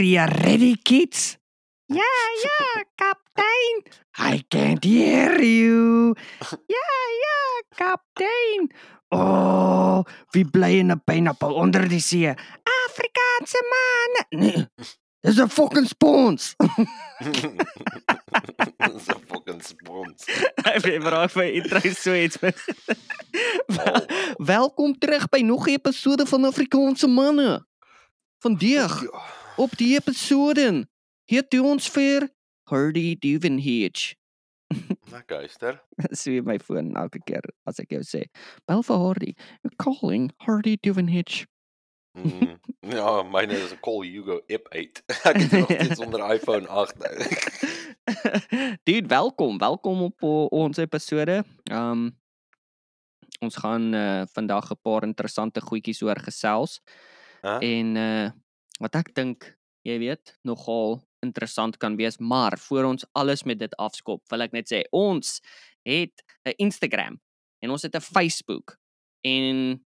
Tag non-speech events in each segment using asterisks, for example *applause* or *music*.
Are you ready, kids? Ja, ja, kaptein. I can't hear you. *laughs* Ja, ja, kaptein. Oh, wie bly in 'n pineappel onder die see? Afrikaanse man. Nee. Dis 'n fucking spons. *laughs* Dis 'n fucking spons. Ek weet maar of jy intro so iets. *laughs* Wel, welkom terug by nog 'n episode van Afrikaanse manne. Vandag Ja. Op die episode het ons vir Hardy Duvenhage. *laughs* Lekker luister. so my foon elke keer as ek jou sê. Bel vir Hardy. You're calling Hardy Duvenhage. Mm. *laughs* Ja, myne is 'n Call Hugo App 8. *laughs* Ek het nog steeds onder iPhone 8 nou. Dude, welkom. Welkom op o- ons episode. Um ons gaan uh, vandag 'n paar interessante goedjies oor gesels Hæ? en uh wat ek dink, jy weet, nogal interessant kan wees, maar voor ons alles met dit afskop, wil ek net sê ons het 'n Instagram en ons het 'n Facebook en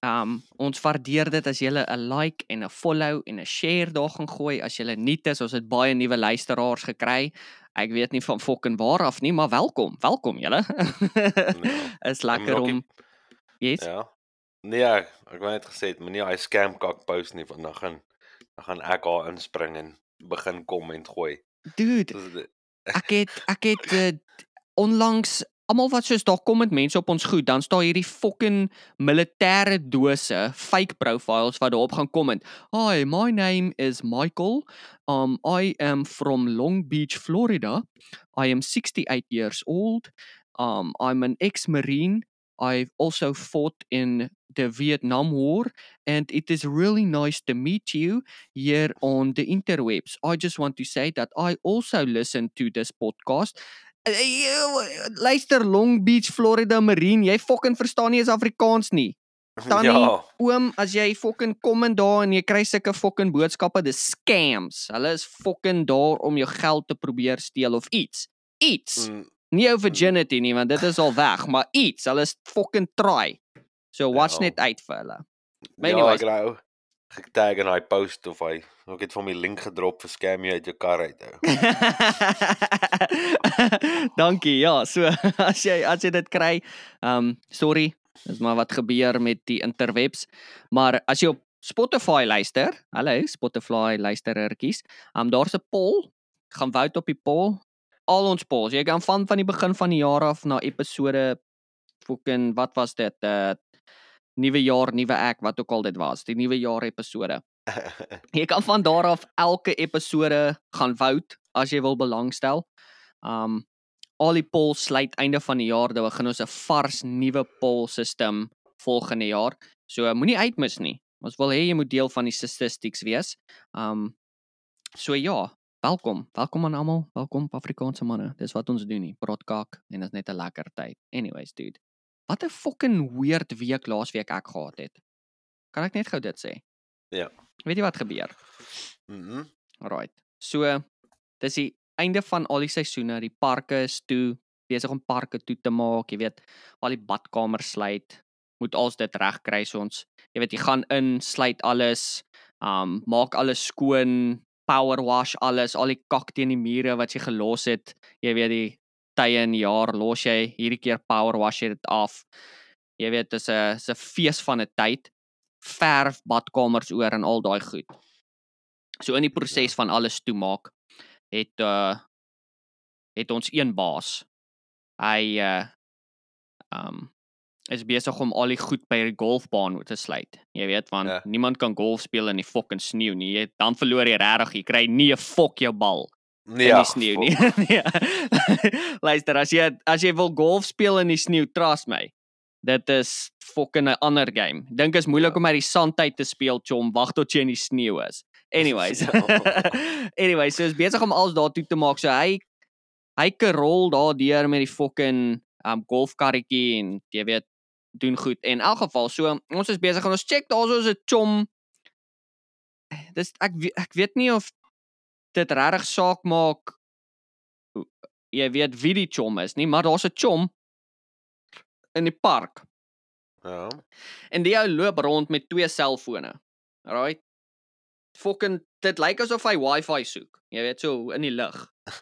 um ons waardeer dit as jy 'n like en 'n follow en 'n share daar gaan gooi as jy nuut is. Ons het baie nuwe luisteraars gekry. Ek weet nie van fucking waar af nie, maar welkom. Welkom julle. *laughs* is lekker om Yes. Ja. Nee, ek wou net gesê het moenie hy scam kak post nie want dan gaan gaan ek haar inspring en begin komment gooi. Dude, ek het ek het uh, onlangs almal wat soos daar kom met mense op ons goed, dan staan hierdie fucking militêre dose, fake profiles wat daarop gaan kom en, "Hi, my name is Michael. Um I am from Long Beach, Florida. I am 68 years old. Um I'm an ex-marine. I've also fought in the Vietnam War and it is really nice to meet you here on the interwebs. I just want to say that I also listen to this podcast. Eh, eh, Luister Long Beach, Florida Marine, jy fucking verstaan nie eens Afrikaans nie. *laughs* Tannie, Ja. oom, as jy fucking kom in daar en jy kry sulke fucking boodskappe, dis scams. Hulle is fucking daar om jou geld te probeer steel of iets. Iets. Mm, Nie jou virginity nie, want dit is al weg, maar iets. Hulle is fucking try. So watch Ja. net uit vir hulle. Maar Ja, anyways. ek nou getag in hy post of hy ek het van my link gedrop vir scam jy uit jou kar uit hou. *laughs* Dankie. Ja, so *laughs* as jy as jy dit kry, um sorry, dis maar wat gebeur met die interwebs. Maar as jy op Spotify luister, hallo Spotify luisterertjies, um daar's 'n poll, gaan vote op die poll. Al ons polls, jy kan van van die begin van die jaar af na episode fucking wat was dit? Uh nuwe jaar, nuwe ek, wat ook al dit was, die nuwe jaar episode. *laughs* Jy kan van daar af elke episode gaan vote as jy wil belangstel. Um al die polls sluit einde van die jaar, dan begin ons 'n vars nuwe poll stelsel volgende jaar. So moenie uitmis nie. Ons wil hê jy moet deel van die statistics wees. Um so ja, welkom. Welkom aan almal. Welkom Afrikaanse manne. Dis wat ons doen hier. Praat kak en is net 'n lekker tyd. Anyways, dude. Wat 'n fucking weird week laasweek ek gehad het. Kan ek net gou dit sê? Ja. Weet jy wat gebeur? Mhm. Alright. So dis die einde van al die seisoene. Die parke is toe, besig om parke toe te maak, jy weet, al die badkamers sluit. Moet als dit reg kry so ons. Jy weet, jy gaan in, sluit alles, um maak alles skoon, power wash alles, al die kak teen die mure wat jy gelos het. Jy weet die tye in die jaar los jy hierdie keer power wash jy dit af. Jy weet, dis 'n dis 'n fees van 'n tyd. Verf badkamers oor en al daai goed. So in die proses van alles toemaak het uh het ons een baas. Hy uh um is besig om al die goed by die golfbaan te sluit. Jy weet want Ja. ja. niemand kan golf speel in die fucking sneeu nie. Jy dan verloor jy regtig. Jy kry nie 'n fok jou bal Nee, in die ag, sneeu nie. nee. *laughs* *laughs* Luister, as jy as jy wil golf speel in die sneeu, trust my. Dit is fucking 'n ander game. Dink is moeilik Ja. om uit die sand uit te speel, chom. Wag tot jy in die sneeu is. Anyways. *laughs* Ja. anyways, so is besig om alles daartoe te maak. So hy hy kerol daardeur met die fucking um golfkarretjie en jy weet doen goed. En in elk geval, so ons is besig en ons check daarso is 'n chom. Dis ek ek weet nie of dit regtig saak maak jy weet wie die chom is nie, maar daar's 'n chom in die park Ja. en die ou loop rond met twee selfone. Alright. fucking dit lyk asof hy wifi soek. Jy weet so in die lug. *laughs*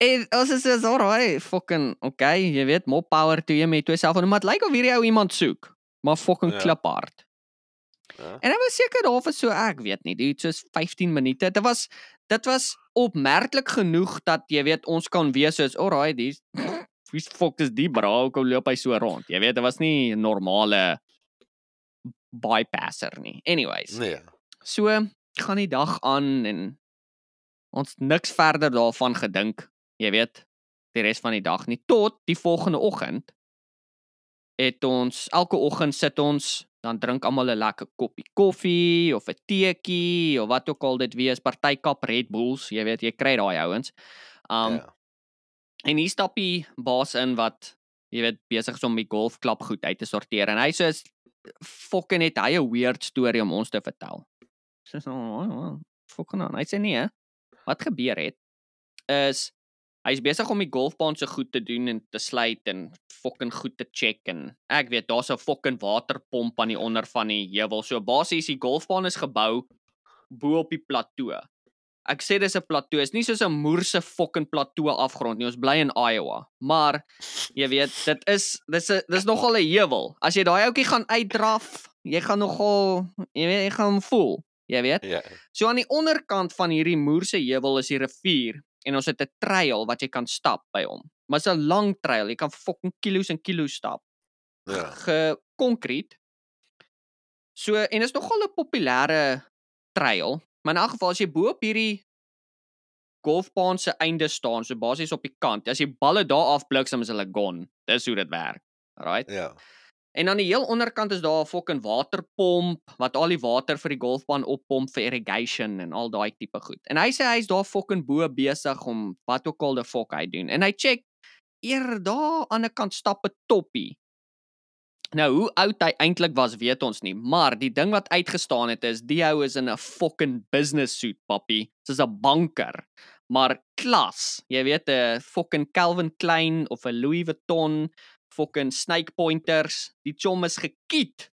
En ons is so alright, fucking okay, jy weet, more power to hom met twee selfoon, maar dit lyk of hierdie ou iemand soek, maar fucking Ja. kliphard. Ja. En hy was seker daar vir so ek weet nie, dude, soos 15 minute. Dit was dit was opmerklik genoeg dat jy weet ons kan wees soos alright, dis *laughs* wie fuck is die bra, hoe kom loop hy so rond? Jy weet, dit was nie 'n normale bypasser nie. Anyways, Nee. so gaan die dag aan en ons niks verder daarvan gedink, jy weet, die res van die dag nie tot die volgende oggend het ons elke oggend sit ons dan drink almal 'n lekker koppie koffie of 'n teetjie of wat ook al dit wees, partytjie Red Bulls, jy weet, jy kry daai ouens. Um ja. en hier stap die baas in wat jy weet besig is om die golfklub goed uit te sorteer en hy sê is fucking het hy 'n weird storie om ons te vertel. Sê so, oh, oh, fucking aan. Hy sê nee. Wat gebeur het is hy's besig om die golfbaan se goed te doen en te sluit en fucking goed te check en ek weet daar's 'n fucking waterpomp aan die onder van die heuwel. So basies die golfbaan is gebou bo op die plateau. Ek sê dis 'n plateau, is nie soos 'n moerse fucking plateau afgrond nie. Ons bly in Iowa. Maar jy weet, dit is dis 'n dis nogal 'n heuwel. As jy daai ouetjie gaan uitdraf, jy gaan nogal jy weet, jy gaan hom voel. Jy weet. Ja. So aan die onderkant van hierdie moerse heuwel is die rivier en ons het 'n trail wat jy kan stap by hom. Maar dit's 'n lang trail. Jy kan fucking kilos en kilos stap. Ja. Gekonkriet. So en is nogal 'n populêre trail, maar in elk geval as jy bo op hierdie golfbaan se einde staan, so basies op die kant, as jy balle daar af bliksem is hulle gone. Dis hoe dit werk. Alright. Ja. En aan die heel onderkant is daar 'n fucking waterpomp wat al die water vir die golfbaan oppomp vir irrigation en al daai tipe goed. En hy sê hy's daar fucking bo besig om wat ook al die fuck hy doen. En hy check eer daar aan 'n kant stap 'n toppie. Nou hoe oud hy eintlik was, weet ons nie, maar die ding wat uitgestaan het is die ou is in 'n fucking business suit, papi. Soos 'n banker. Maar klas, jy weet 'n fucking Calvin Klein of 'n Louis Vuitton fucking snake pointers. Die chom is gekiet.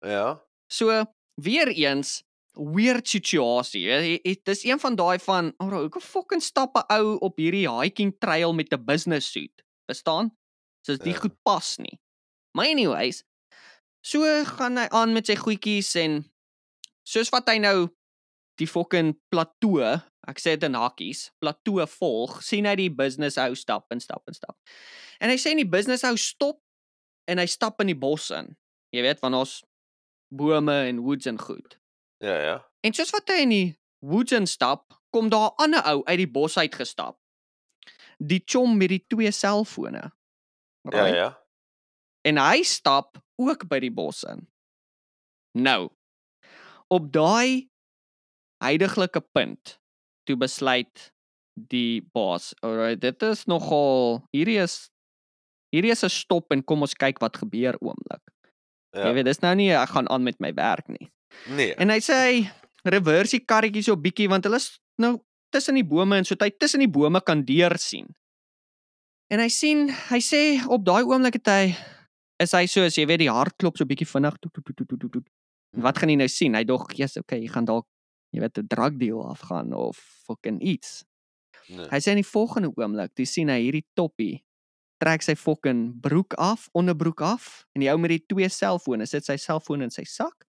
Ja. So weer eens weird situasie. Dit is een van daai van, "Ag, hoe fucking stap 'n ou op hierdie hiking trail met 'n business suit?" Verstaan? Soos die Ja. goed pas nie. Maar anyways, so gaan hy aan met sy goedjies en soos wat hy nou die fucking plateau, ek sê dit in hakkies, plateau volg, sien hy die business ou stap en stap en stap. En hy sê die business ou stop en hy stap in die bos in. Jy weet, want ons bome en woods en goed. Ja, ja. En soos wat hy in die woods instap, kom daar 'n ander ou uit die bos uit gestap. Die chom met die twee selfone. Ja, ja. En hy stap ook by die bos in. Nou. Op daai heidagtelike punt toe besluit die baas, alright, dit is nogal hierdie is hierdie is 'n stop en kom ons kyk wat gebeur oomblik. Ja. Jy weet, dis nou nie ek gaan aan met my werk nie. Nee. En hy sê hy reverse die karretjie so bietjie want hulle is nou tussen die bome en so hy tussen die bome kan deur sien. En hy sien, hy sê op daai oomblik het hy is hy so as jy weet die hart klop so bietjie vinnig toet toet toet toet toet. En wat gaan hy nou sien? Hy dog, "Jesus, okay, jy gaan dalk jy weet 'n drug deal afgaan of fucking iets." Nee. Hy sê in die volgende oomblik, toe sien hy hierdie toppie trek sy fucking broek af, onderbroek af en die ou met die twee selfone sit sy selfoon in sy sak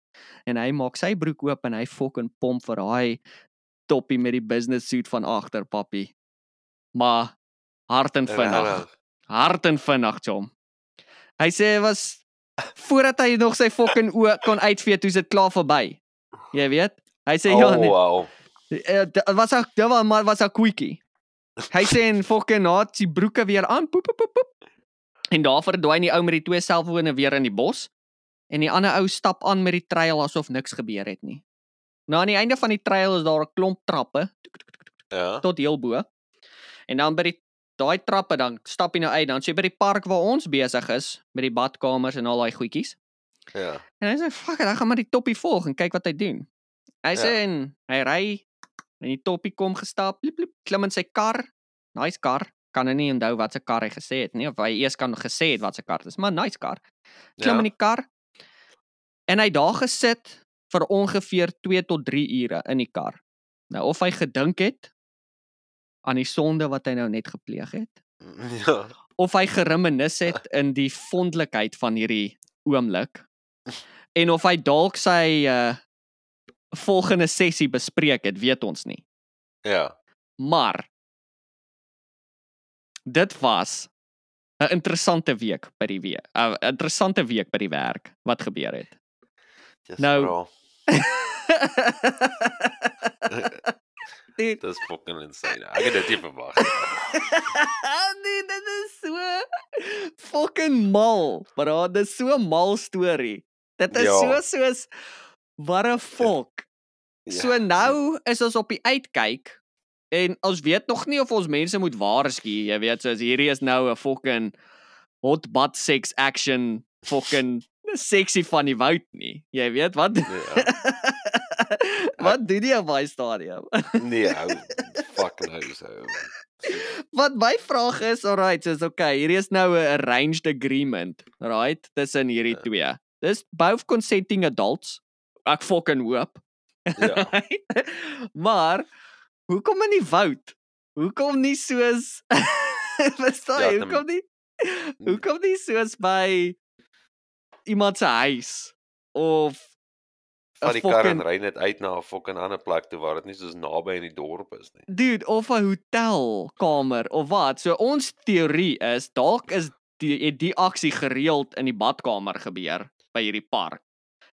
en hy maak sy broek oop en hy fucking pomp vir daai toppie met die business suit van agter papi. Maar hard en vinnig. Hard en vinnig, chom. Hy sê was voordat hy nog sy fucking oë kon uitvee toe dit klaar verby. Jy weet? Hy sê ja, Oh, wow. Dit was ek dit was maar was 'n quickie. Hy sê en fucking naat sy broeke weer aan poep poep poep. En daar verdwyn die ou met die twee selfone weer in die bos en die ander ou stap aan met die trail asof niks gebeur het nie. Nou aan die einde van die trail is daar 'n klomp trappe Ja. tot heel bo. En dan by die daai trappe dan stap jy nou uit, dan sê jy by die park waar ons besig is met die badkamers en al daai goedjies. Ja. En hy sê fuck, ek gaan maar die toppie volg en kyk wat hy doen. Hy sê Ja. en hy ry en die toppie kom gestap, liep liep, klim in sy kar. Nice kar. Kan nou nie onthou wat se kar hy gesê het nie of hy eers kan gesê het wat se kar dit is, maar nice kar. Klim Ja. in die kar. En hy daar gesit vir ongeveer 2 tot 3 ure in die kar. Nou of hy gedink het aan die sonde wat hy nou net gepleeg het, Ja. of hy gereminis het in die vondelikheid van hierdie oomblik *laughs* en of hy dalk sy uh volgende sessie bespreek het, weet ons nie. Ja. Maar dit was 'n interessante week by die week. 'n interessante week by die werk wat gebeur het. Dis Nou-. *laughs* Dude, Dis fucking insane. Ek het dit nie verwag nie. *laughs* nee, dit is so fucking mal. Bro, dit is so mal storie. Dit is Ja. so soos a fuck. So Ja. nou is ons op die uitkyk en ons weet nog nie of ons mense moet waarsku, jy weet, soos hierdie is nou 'n fucking hot butt sex action fucking sexy van die woud nie. Jy weet wat? Ja. *laughs* wat doen jy op daai stadium? Nee, hou *laughs* fucking hou so. Wat my vraag is, alright, so is okay, hierdie is nou 'n arranged agreement, right, tussen hierdie Ja. twee. Dis both consenting adults. Ek fucking hoop. Ja. *laughs* Maar hoekom in die woud? Hoekom nie soos *laughs* verstaan Ja, jy? Hoekom nie? Hoekom nie soos by iemand se huis of 'n Vat die kar en fucking- ry net uit na 'n fucking ander plek toe waar dit nie soos naby in die dorp is nie. dude of 'n hotelkamer of wat? So ons teorie is dalk is die die aksie gereeld in die badkamer gebeur by hierdie park.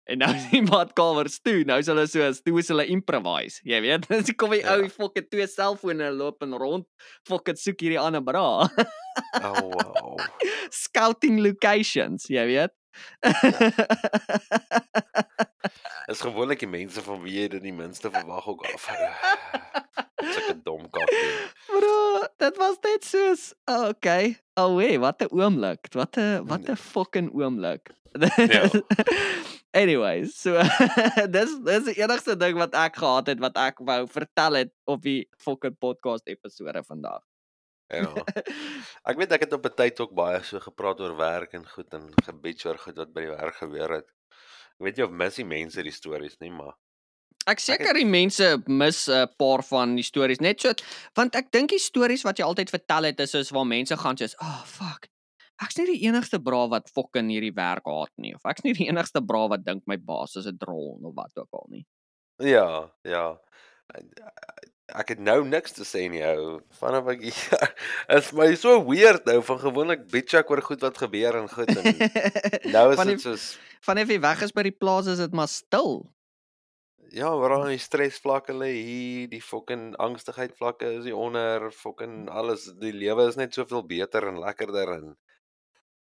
En nou is die badkamers toe. Nou is hulle so toe is hulle improvise. Jy weet, *laughs* dis kom die Ja. ou fucking twee selfone loop en rond fucking soek hierdie ander bra. Oh wow. *laughs* Scouting locations, jy weet. *laughs* Is gewoonlik die mense van wie jy dit die minste verwag ook af. *laughs* Sulke dom kakkie. Bro, dit was net soos oh, okay. Oh wee, wat 'n oomblik. Wat 'n wat 'n fucking oomblik. Ja. *laughs* Anyways, so dis dis die enigste ding wat ek gehad het wat ek wou vertel het op die fucking podcast episode vandag. Ja. *laughs* Ek weet ek het op 'n tyd ook baie so gepraat oor werk en goed en gebitch oor goed wat by die werk gebeur het. Ek weet nie of mis die mense die stories nie, maar Ek seker die mense mis 'n paar van die stories net so want ek dink die stories wat jy altyd vertel het is soos waar mense gaan soos, "Oh fuck. Ek's nie die enigste bra wat fucking hierdie werk haat nie of ek's nie die enigste bra wat dink my baas is 'n drol of wat ook al nie." ja, ja. Ek het nou niks te sê nie ou. Vanaf ek hier *laughs* is my so weird nou van gewoonlik bitch ek oor goed wat gebeur en goed en *laughs* nou is dit soos Vanaf jy weg is by die plaas is dit maar stil. Ja, waar aan die stresvlakke lê hier, die fucking angstigheid vlakke is hier onder, fucking alles, die lewe is net soveel beter en lekkerder en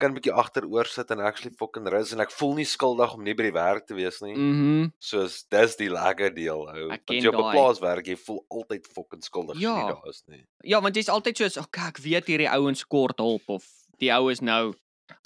kan 'n bietjie agteroor sit en actually fucking rus en ek voel nie skuldig om nie by die werk te wees nie. Mm. Mhm. Soos dis die lekker deel ou. Want jy op 'n plaas werk, jy voel altyd fucking skuldig as jy Ja. daar is nie. Ja, want jy's altyd soos, "Oké, ek weet hierdie ouens kort hulp of die ou is nou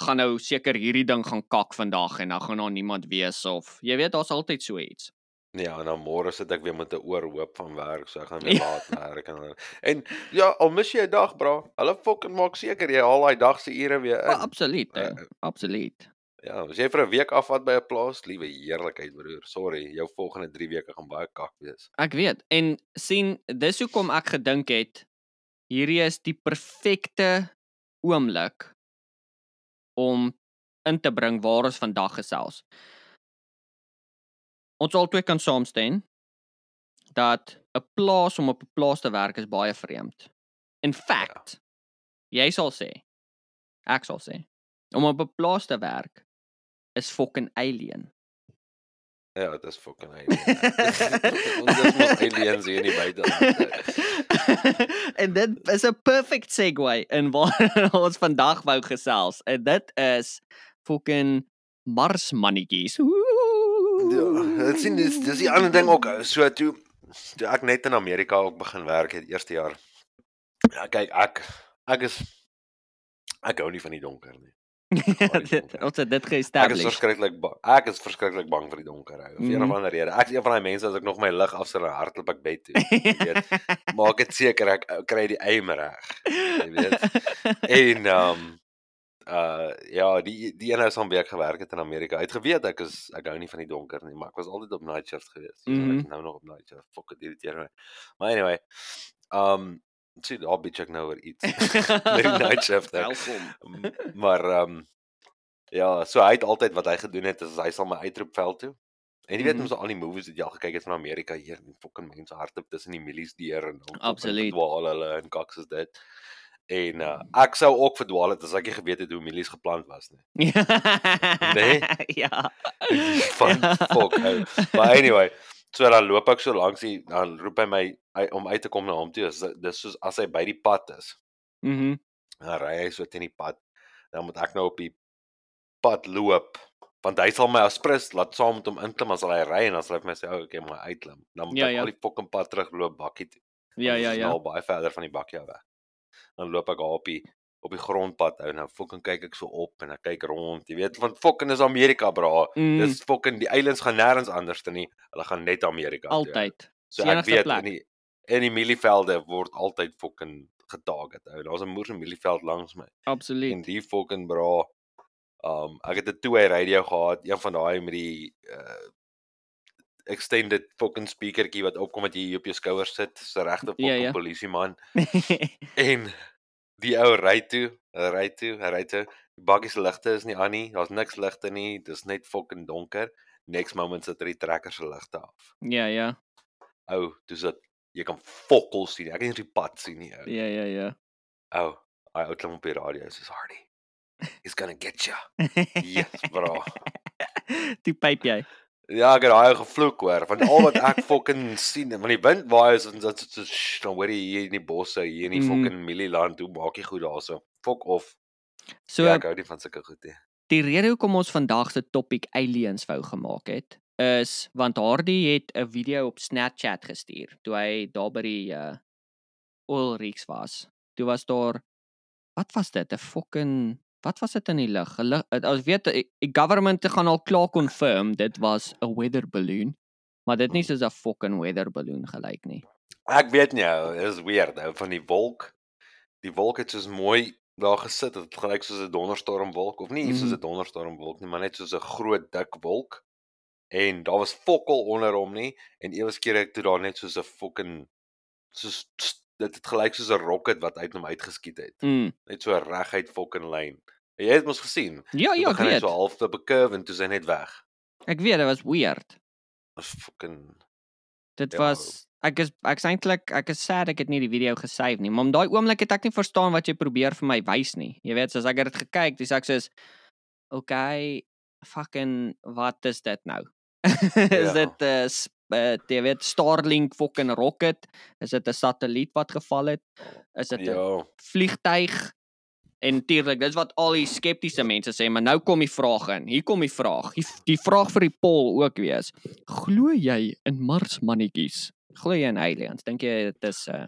gaan nou seker hierdie ding gaan kak vandag en dan gaan daar niemand wees of jy weet daar's altyd so iets. Ja, en dan môre sit ek weer met 'n oorhoop van werk, so ek gaan weer laat werk en dan- en ja, al mis jy 'n dag, bra. Hulle fucking maak seker jy haal daai dag se ure weer Ja, in. absoluut. Eh, ou, Absoluut. Ja, as jy vir 'n week afvat by 'n plaas, liewe heerlikheid broer. Sorry, jou volgende 3 weke gaan baie kak wees. Ek weet. En sien, dis hoekom ek gedink het hierdie is die perfekte oomblik om in te bring waar ons vandag gesels. Ons albei kan saamstem dat 'n plaas om op 'n plaas te werk is baie vreemd. In fact, jy sal sê, ek sal sê, om op 'n plaas te werk is fucking alien. Ja, dit is fucking alien. *laughs* Ons is mos aliens hier in die buiteland. *laughs* en dit is 'n perfect segue in waar *laughs* ons vandag wou gesels. En dit is fucking Mars mannetjies. Ja, dit sien dis dis die ander ding ook. So toe toe ek net in Amerika ook begin werk het eerste jaar. Ja, kyk, ek ek is ek hou nie van die donker nie. *laughs* Ons het dit Ek is verskriklik bang. Ek is verskriklik bang vir die donker. Ou. Vir een of Mhm. ander rede. Ek is een van daai mense as ek nog my lig afsit en hardloop ek bed toe. *laughs* weet. Maak dit seker ek kry die aim reg. Jy weet. *laughs* En um, uh ja, die die een ou van wie ek gewerk het in Amerika. Hy het geweet ek is ek hou nie van die donker nie, maar ek was altyd op night shift gewees. So Mhm. ek is nou nog op night shift. Fuck dit irriteer my. Maar anyway, um sien daar bietjie ek nou oor iets. *laughs* Met die night *laughs* shift. hè. Welkom. Maar um, ja, so hy het altyd wat hy gedoen het is hy sal my uitroep veld toe. En jy weet Mhm. mos al die movies wat jy al gekyk het van Amerika hier, die fucking mense hardloop tussen die milies deur en dan dwaal hulle en kaks is dit. En uh, ek sou ook verdwaal het as ek nie geweet het hoe milies geplant was nie. *laughs* Nee? Ja. *laughs* Van fuck ou. Maar anyway, so dan loop ek so langs die dan roep hy my hy, om uit te kom na hom toe. Is dis soos as hy by die pad is. Mhm. Dan ry hy so teen die pad. Dan moet ek nou op die pad loop want hy sal my as prins laat saam met hom inklim as hy ry en dan sal hy vir my sê, "Ou, okay, maar uitklim." Dan moet Ja, ek ja. al die fucking pad terugloop bakkie toe. Ja, ja, ja. Nou baie verder van die bakkie af weg. Dan loop ek daar op die op die grondpad ou nou fucking kyk ek so op en ek kyk rond. Jy weet, want fucking is Amerika bra. Mm, Dis fucking die eilands gaan nêrens anders te nie. Hulle gaan net Amerika toe. altyd. So Dis die ek weet plek. in die in die mielievelde word altyd fucking getarget. Ou, daar's 'n moer se mielieveld langs my. En Absoluut. die fucking bra um ek het 'n two-way radio gehad, een van daai met die uh extended fucking speakertjie wat opkom wat jy op jou skouer sit, so regte Ja, fucking ja. polisieman. *laughs* En die ou ry toe, ry toe, ry toe. Die bakkie se ligte is nie aan nie. Daar's niks ligte nie. Dis net fucking donker. Next moment sit die trekker se ligte af. ja, ja. Ou, dis dit jy kan fokkel sien. Ek kan nie die pad sien nie. Ou, Ja, ja, ja. ou hy ou klim op die radio. Dis Hardy. *laughs* He's gonna get you. *laughs* Yes, bro. Die pyp jy. Ja, ek het daai gevloek hoor, want al wat ek *laughs* fucking sien, want die wind waai is en dit is so dan hoor jy hier in die bosse, hier in die Mhm. fucking mielieland, hoe maak jy goed daarso? Fok off. So ja, ek hou nie van sulke goed nie. die rede hoekom ons vandag se topik aliens wou gemaak het is want Hardy het 'n video op Snapchat gestuur toe hy daar by die uh oil rigs was. Toe was daar wat was dit? 'n Fucking wat was dit in die lug? lig- Ons weet die government het gaan al klaar confirm dit was 'n weather balloon. Maar dit nie soos 'n fucking weather balloon gelyk nie. Ek weet nie, is weird ou van die wolk. Die wolk het soos mooi daar gesit. Dit gelyk soos 'n donderstormwolk of nie mm soos Mhm. 'n donderstormwolk nie, maar net soos 'n groot dik wolk. En daar was fokkel onder hom nie en ewe skielik ek toe daar net soos 'n fucking soos dit het gelyk soos 'n rocket wat uit hom uitgeskiet het. Mm. Net so reguit fucking lyn. Jy het mos gesien. Ja, ja, ek begin hy weet. so half op 'n curve en toe is hy net weg. Ek weet dit was weird. Was fucking Dit Ja. was ek is ek's eintlik ek is sad ek het nie die video gesave nie, maar om daai oomblik het ek nie verstaan wat jy probeer vir my wys nie. Jy weet, soos ek het dit gekyk, dis ek soos okay, fucking wat is dit nou? *laughs* is Ja. dit 'n uh, jy weet Starlink fucking rocket? Is dit 'n satelliet wat geval het? Is dit 'n ja. vliegtyg? En natuurlik, dis wat al die skeptiese mense sê, maar nou kom die vraag in. Hier kom die vraag. Die, die vraag vir die poll ook wees. Glo jy in Marsmannetjies? Glo jy in aliens? Dink jy dit is uh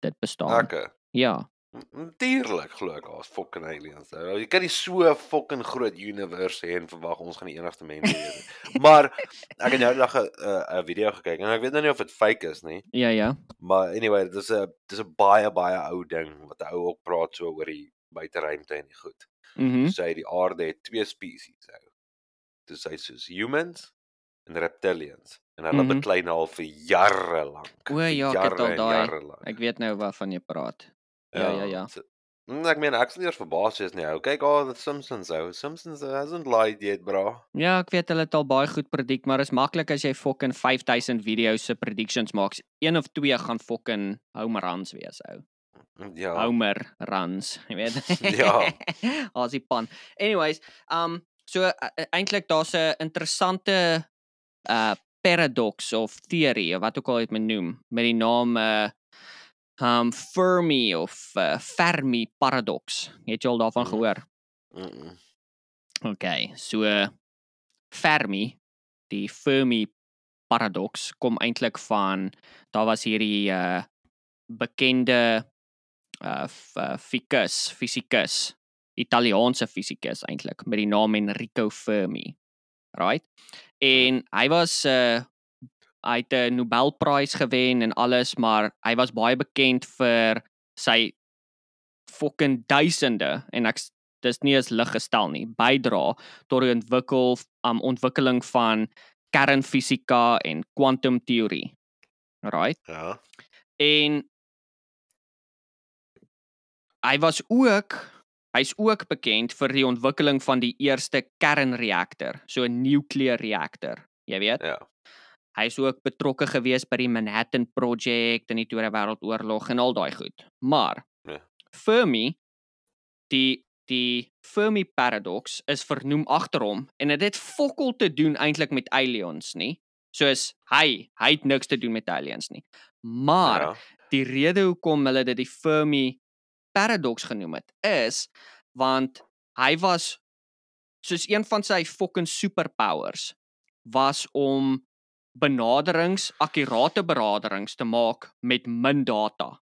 dit bestaan? Ek Ja. Natuurlik glo ek daar's fucking aliens. ou. Jy kan nie so 'n fucking groot universe hê en verwag ons gaan die enigste mense wees nie. *laughs* Maar ek het nou dag 'n 'n video gekyk en ek weet nou nie of dit fake is nie, Ja, ja. maar anyway, dit is 'n dit is 'n baie baie ou ding wat 'n ou ook praat so oor die buiteruimte en die goed. Mhm. Sê hy die aarde het twee spesies ou. Dis hy soos humans en reptilians en hulle mm -hmm. beklei nou al vir jare lank. O, ja, ek het al jare daai- jare. Ek weet nou waarvan jy praat. Ja, ja, ja. so- Mm, ek meen ek sal nie eers verbaas wees nie. ou. Kyk al die Simpsons ou. Simpsons hasn't lied yet, bro. Ja, ek weet hulle het al baie goed predik, maar is maklik as jy fucking 5000 video's se predictions maak. Een of twee gaan fucking Homer runs wees, ou. Ja. Homer runs, *laughs* jy weet. *laughs* Ja. As die pan. Anyways, um so uh, eintlik daar's 'n interessante uh paradox of theory of wat ook al dit moet noem met die naam uh um Fermi of uh, Fermi paradox. Het jy al daarvan Mhm. gehoor? Mm -mm. Okay, so Fermi, die Fermi paradox kom eintlik van daar was hierdie uh bekende uh f- uh, fikus, fisikus, Italiaanse fisikus eintlik met die naam Enrico Fermi. Right? En hy was uh hy het 'n Nobelprys gewen en alles, maar hy was baie bekend vir sy fucking duisende en ek dis nie eens lig gestel nie bydra tot die ontwikkel um, ontwikkeling van kernfisika en kwantumteorie. Right? Ja. En hy was ook hy's ook bekend vir die ontwikkeling van die eerste kernreaktor, so 'n nuclear reaktor, jy weet. Ja. Hy's ook betrokke gewees by die Manhattan Project in die Tweede Wêreldoorlog en al daai goed. Maar Ja. Fermi die die Fermi paradox is vernoem agter hom en dit het fokol te doen eintlik met aliens, nie? Soos hy, hy het niks te doen met aliens nie. Maar ja. die rede hoekom hulle dit die Fermi paradox genoem het is want hy was soos een van sy fucking superpowers was om benaderings, akkurate benaderings te maak met min data.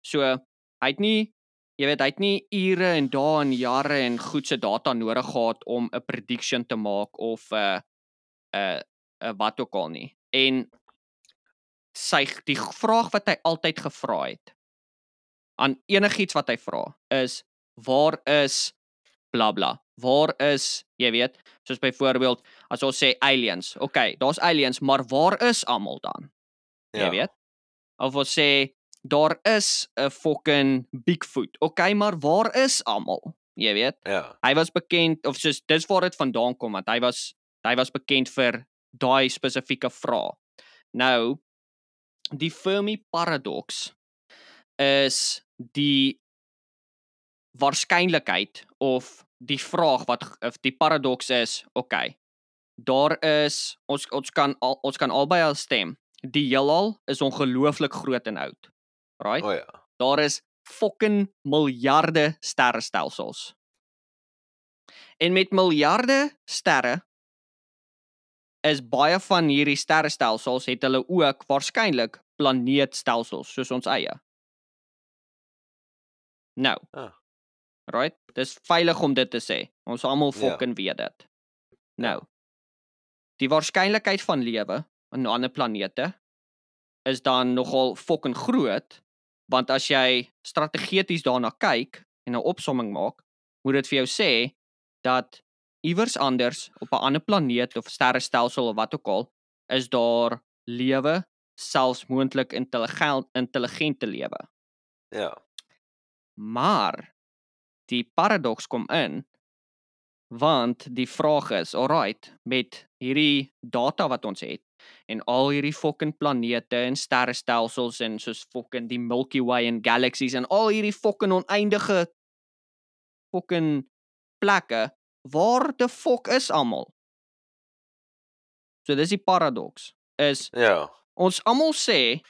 So hy het nie jy weet hy het nie ure en dae en jare en goed se data nodig gehad om 'n prediction te maak of 'n uh, 'n uh, 'n uh, wat ook al nie. En sy die vraag wat hy altyd gevra het aan enigiets wat hy vra is waar is bla bla waar is jy weet soos byvoorbeeld as ons sê aliens okay daar's aliens maar waar is almal dan jy Ja. weet of ons sê daar is 'n fucking bigfoot okay maar waar is almal jy weet Ja. hy was bekend of soos dis waar dit vandaan kom want hy was hy was bekend vir daai spesifieke vraag. Nou die Fermi paradox is die waarskynlikheid of die vraag wat of die paradox is, okay. Daar is ons ons kan al, ons kan albei al stem. Die heelal is ongelooflik groot en oud. Right? O ja. Daar is fucking miljarde sterrestelsels. En met miljarde sterre is baie van hierdie sterrestelsels het hulle ook waarskynlik planeetstelsels soos ons eie. Nou. Ah. Right? Dis veilig om dit te sê. Ons almal Ja. fucking weet dit. Nou. Die waarskynlikheid van lewe op ander planete is dan nogal fucking groot want as jy strategies daarna kyk en 'n opsomming maak, moet dit vir jou sê dat iewers anders op 'n ander planeet of sterrestelsel of wat ook al is daar lewe, selfs moontlik intelligent intelligente lewe. Ja. Maar die paradoks kom in want die vraag is, alright, met hierdie data wat ons het en al hierdie fucking planete en sterrestelsels en soos fucking die Milky Way en galaxies en al hierdie fucking oneindige fucking plekke, waar die fok is almal? So dis die paradoks. Is Ja. ons almal sê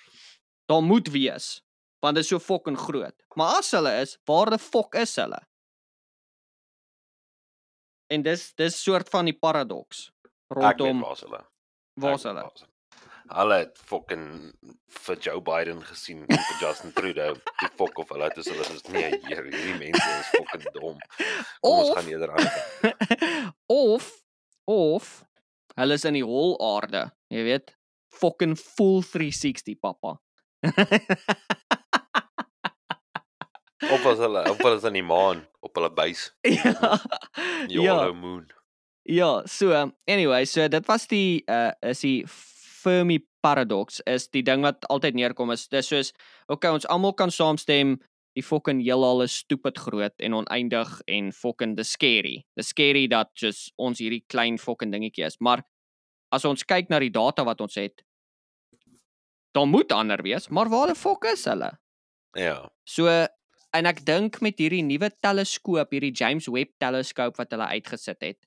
daar moet wees want dit is so fucking groot. Maar as hulle is, waar die fok is hulle? En dis dis soort van die paradoks rondom waar's hulle. waar's hulle. hulle. Het fucking vir Joe Biden gesien en vir Justin Trudeau. Die fok of hulle het is hulle is nee, hier, hierdie mense is fucking dom. Kom ons Of- gaan eerder aan. *laughs* of of hulle is in die hol aarde, jy weet, fucking full 360 pappa. *laughs* Of as hulle of hulle is aan die maan op hulle base, *laughs* ja. Ja. hollow moon. Ja, so anyway, so dit was die uh is die Fermi paradox is die ding wat altyd neerkom is dis soos okay, ons almal kan saamstem die fucking heelal is stupid groot en oneindig en fucking the scary. The scary dat just ons hierdie klein fucking dingetjie is, maar as ons kyk na die data wat ons het, dan moet ander wees, maar waar die fok is hulle? Ja. So en ek dink met hierdie nuwe teleskoop, hierdie James Webb teleskoop wat hulle uitgesit het,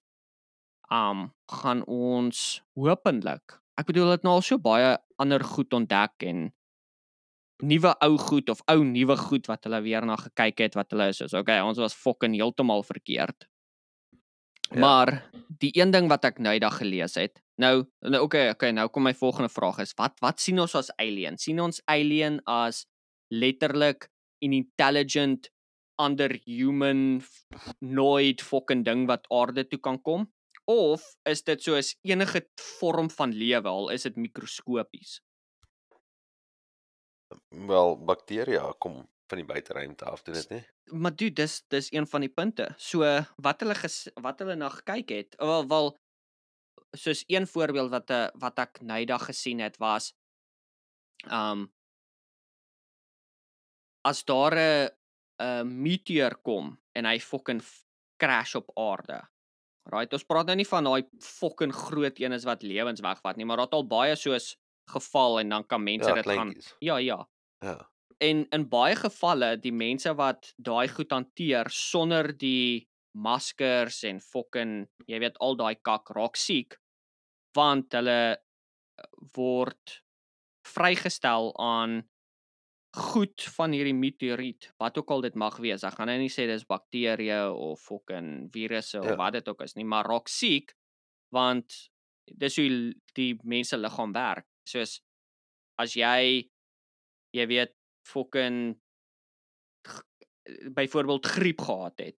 um gaan ons hopelik. Ek bedoel dit nou al so baie ander goed ontdek en nuwe ou goed of ou nuwe goed wat hulle weer na gekyk het wat hulle is. So okay, ons was fucking heeltemal verkeerd. Ja. Maar die een ding wat ek nou eendag gelees het. Nou, nou okay, okay, nou kom my volgende vraag is wat wat sien ons as alien? sien ons alien as letterlik intelligent under human nooit fucking ding wat aarde toe kan kom? Of is dit soos enige vorm van lewe al is dit mikroskopies? Wel, bakterieë kom van die buiteruimte af doen dit nie. Maar dude, dis dis een van die punte. So wat hulle ges, wat hulle na gekyk het, wel wel soos een voorbeeld wat 'n wat ek nydag gesien het was um as daar 'n 'n meteoor kom en hy fucking crash op aarde. Right, ons praat nou nie van daai fucking groot een is wat lewens wegvat nie, maar daar het al baie soos geval en dan kan mense Ja, dit gaan. Ja, ja. Ja. En in baie gevalle die mense wat daai goed hanteer sonder die maskers en fucking jy weet al daai kak raak siek want hulle eh, word vrygestel aan goed van hierdie meteoriet wat ook al dit mag wees. Ek gaan nou nie sê dis bakterieë of fucking virusse of Ja. wat dit ook is nie, maar raak siek want dis hoe die mense liggaam werk. Soos as jy jy weet fucking byvoorbeeld griep gehad het.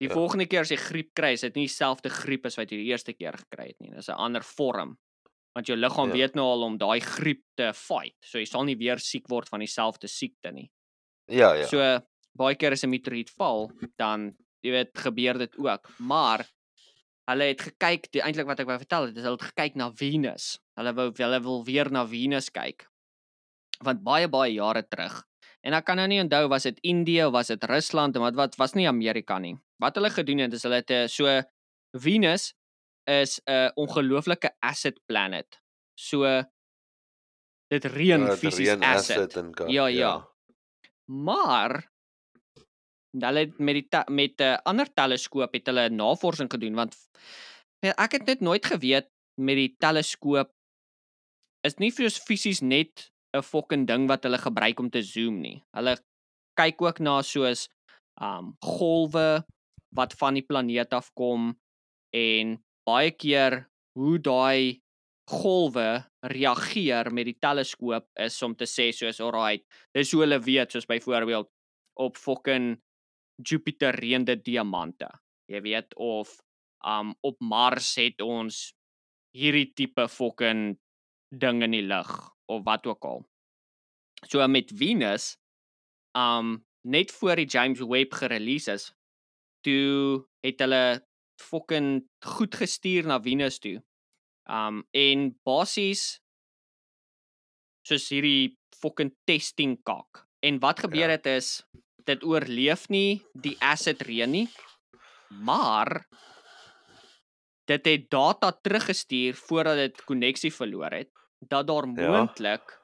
Die Ja. volgende keer as jy griep kry, is dit nie dieselfde griep as wat jy die eerste keer gekry het nie. Dis 'n ander vorm. Want jou liggaam Ja. weet nou al om daai griep te fight. So jy sal nie weer siek word van dieselfde siekte nie. Ja, ja. So baie keer as 'n meteoriet val, dan jy weet gebeur dit ook. Maar hulle het gekyk, eintlik wat ek wou vertel het, is hulle het gekyk na Venus. Hulle wou hulle wil weer na Venus kyk. Want baie baie jare terug. En ek kan nou nie onthou was dit Indië of was dit Rusland en wat wat was nie Amerika nie. Wat hulle gedoen het is hulle het 'n so Venus is 'n ongelooflike acid planet. So dit reën Ja, fisies reën acid. en ka- Ja, ja. Maar hulle het met die met 'n uh, ander teleskoop het hulle navorsing gedoen want ja, ek het net nooit geweet met die teleskoop is nie soos fisies net 'n fucking ding wat hulle gebruik om te zoom nie. Hulle kyk ook na soos um golwe wat van die planeet af kom en baie keer hoe daai golwe reageer met die teleskoop is om te sê soos alright, dis hoe hulle weet soos byvoorbeeld op fucking Jupiter reën dit diamante. Jy weet of um op Mars het ons hierdie tipe fucking ding in die lug of wat ook al. So met Venus um net voor die James Webb gerelease is, toe het hulle fucking goed gestuur na Venus toe. Um en basies soos hierdie fucking testing kak. En wat gebeur Ja. het is dit oorleef nie die acid reën nie, maar dit het data teruggestuur voordat dit koneksie verloor het dat daar Ja. moontlik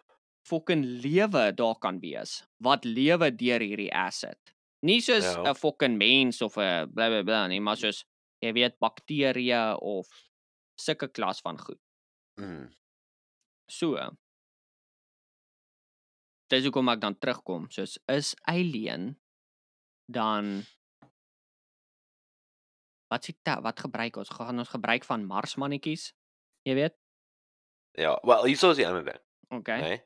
fucking lewe daar kan wees wat lewe deur hierdie acid. Nie soos 'n Ja. fucking mens of 'n bla bla bla nie, maar soos jy weet bakterieë of sulke klas van goed. Mm. So. Dis hoekom ek dan terugkom, soos is alien dan wat sê wat gebruik ons? Gaan ons gebruik van Marsmannetjies? Jy weet? Ja, wel, hier is die ander ding, Okay. né?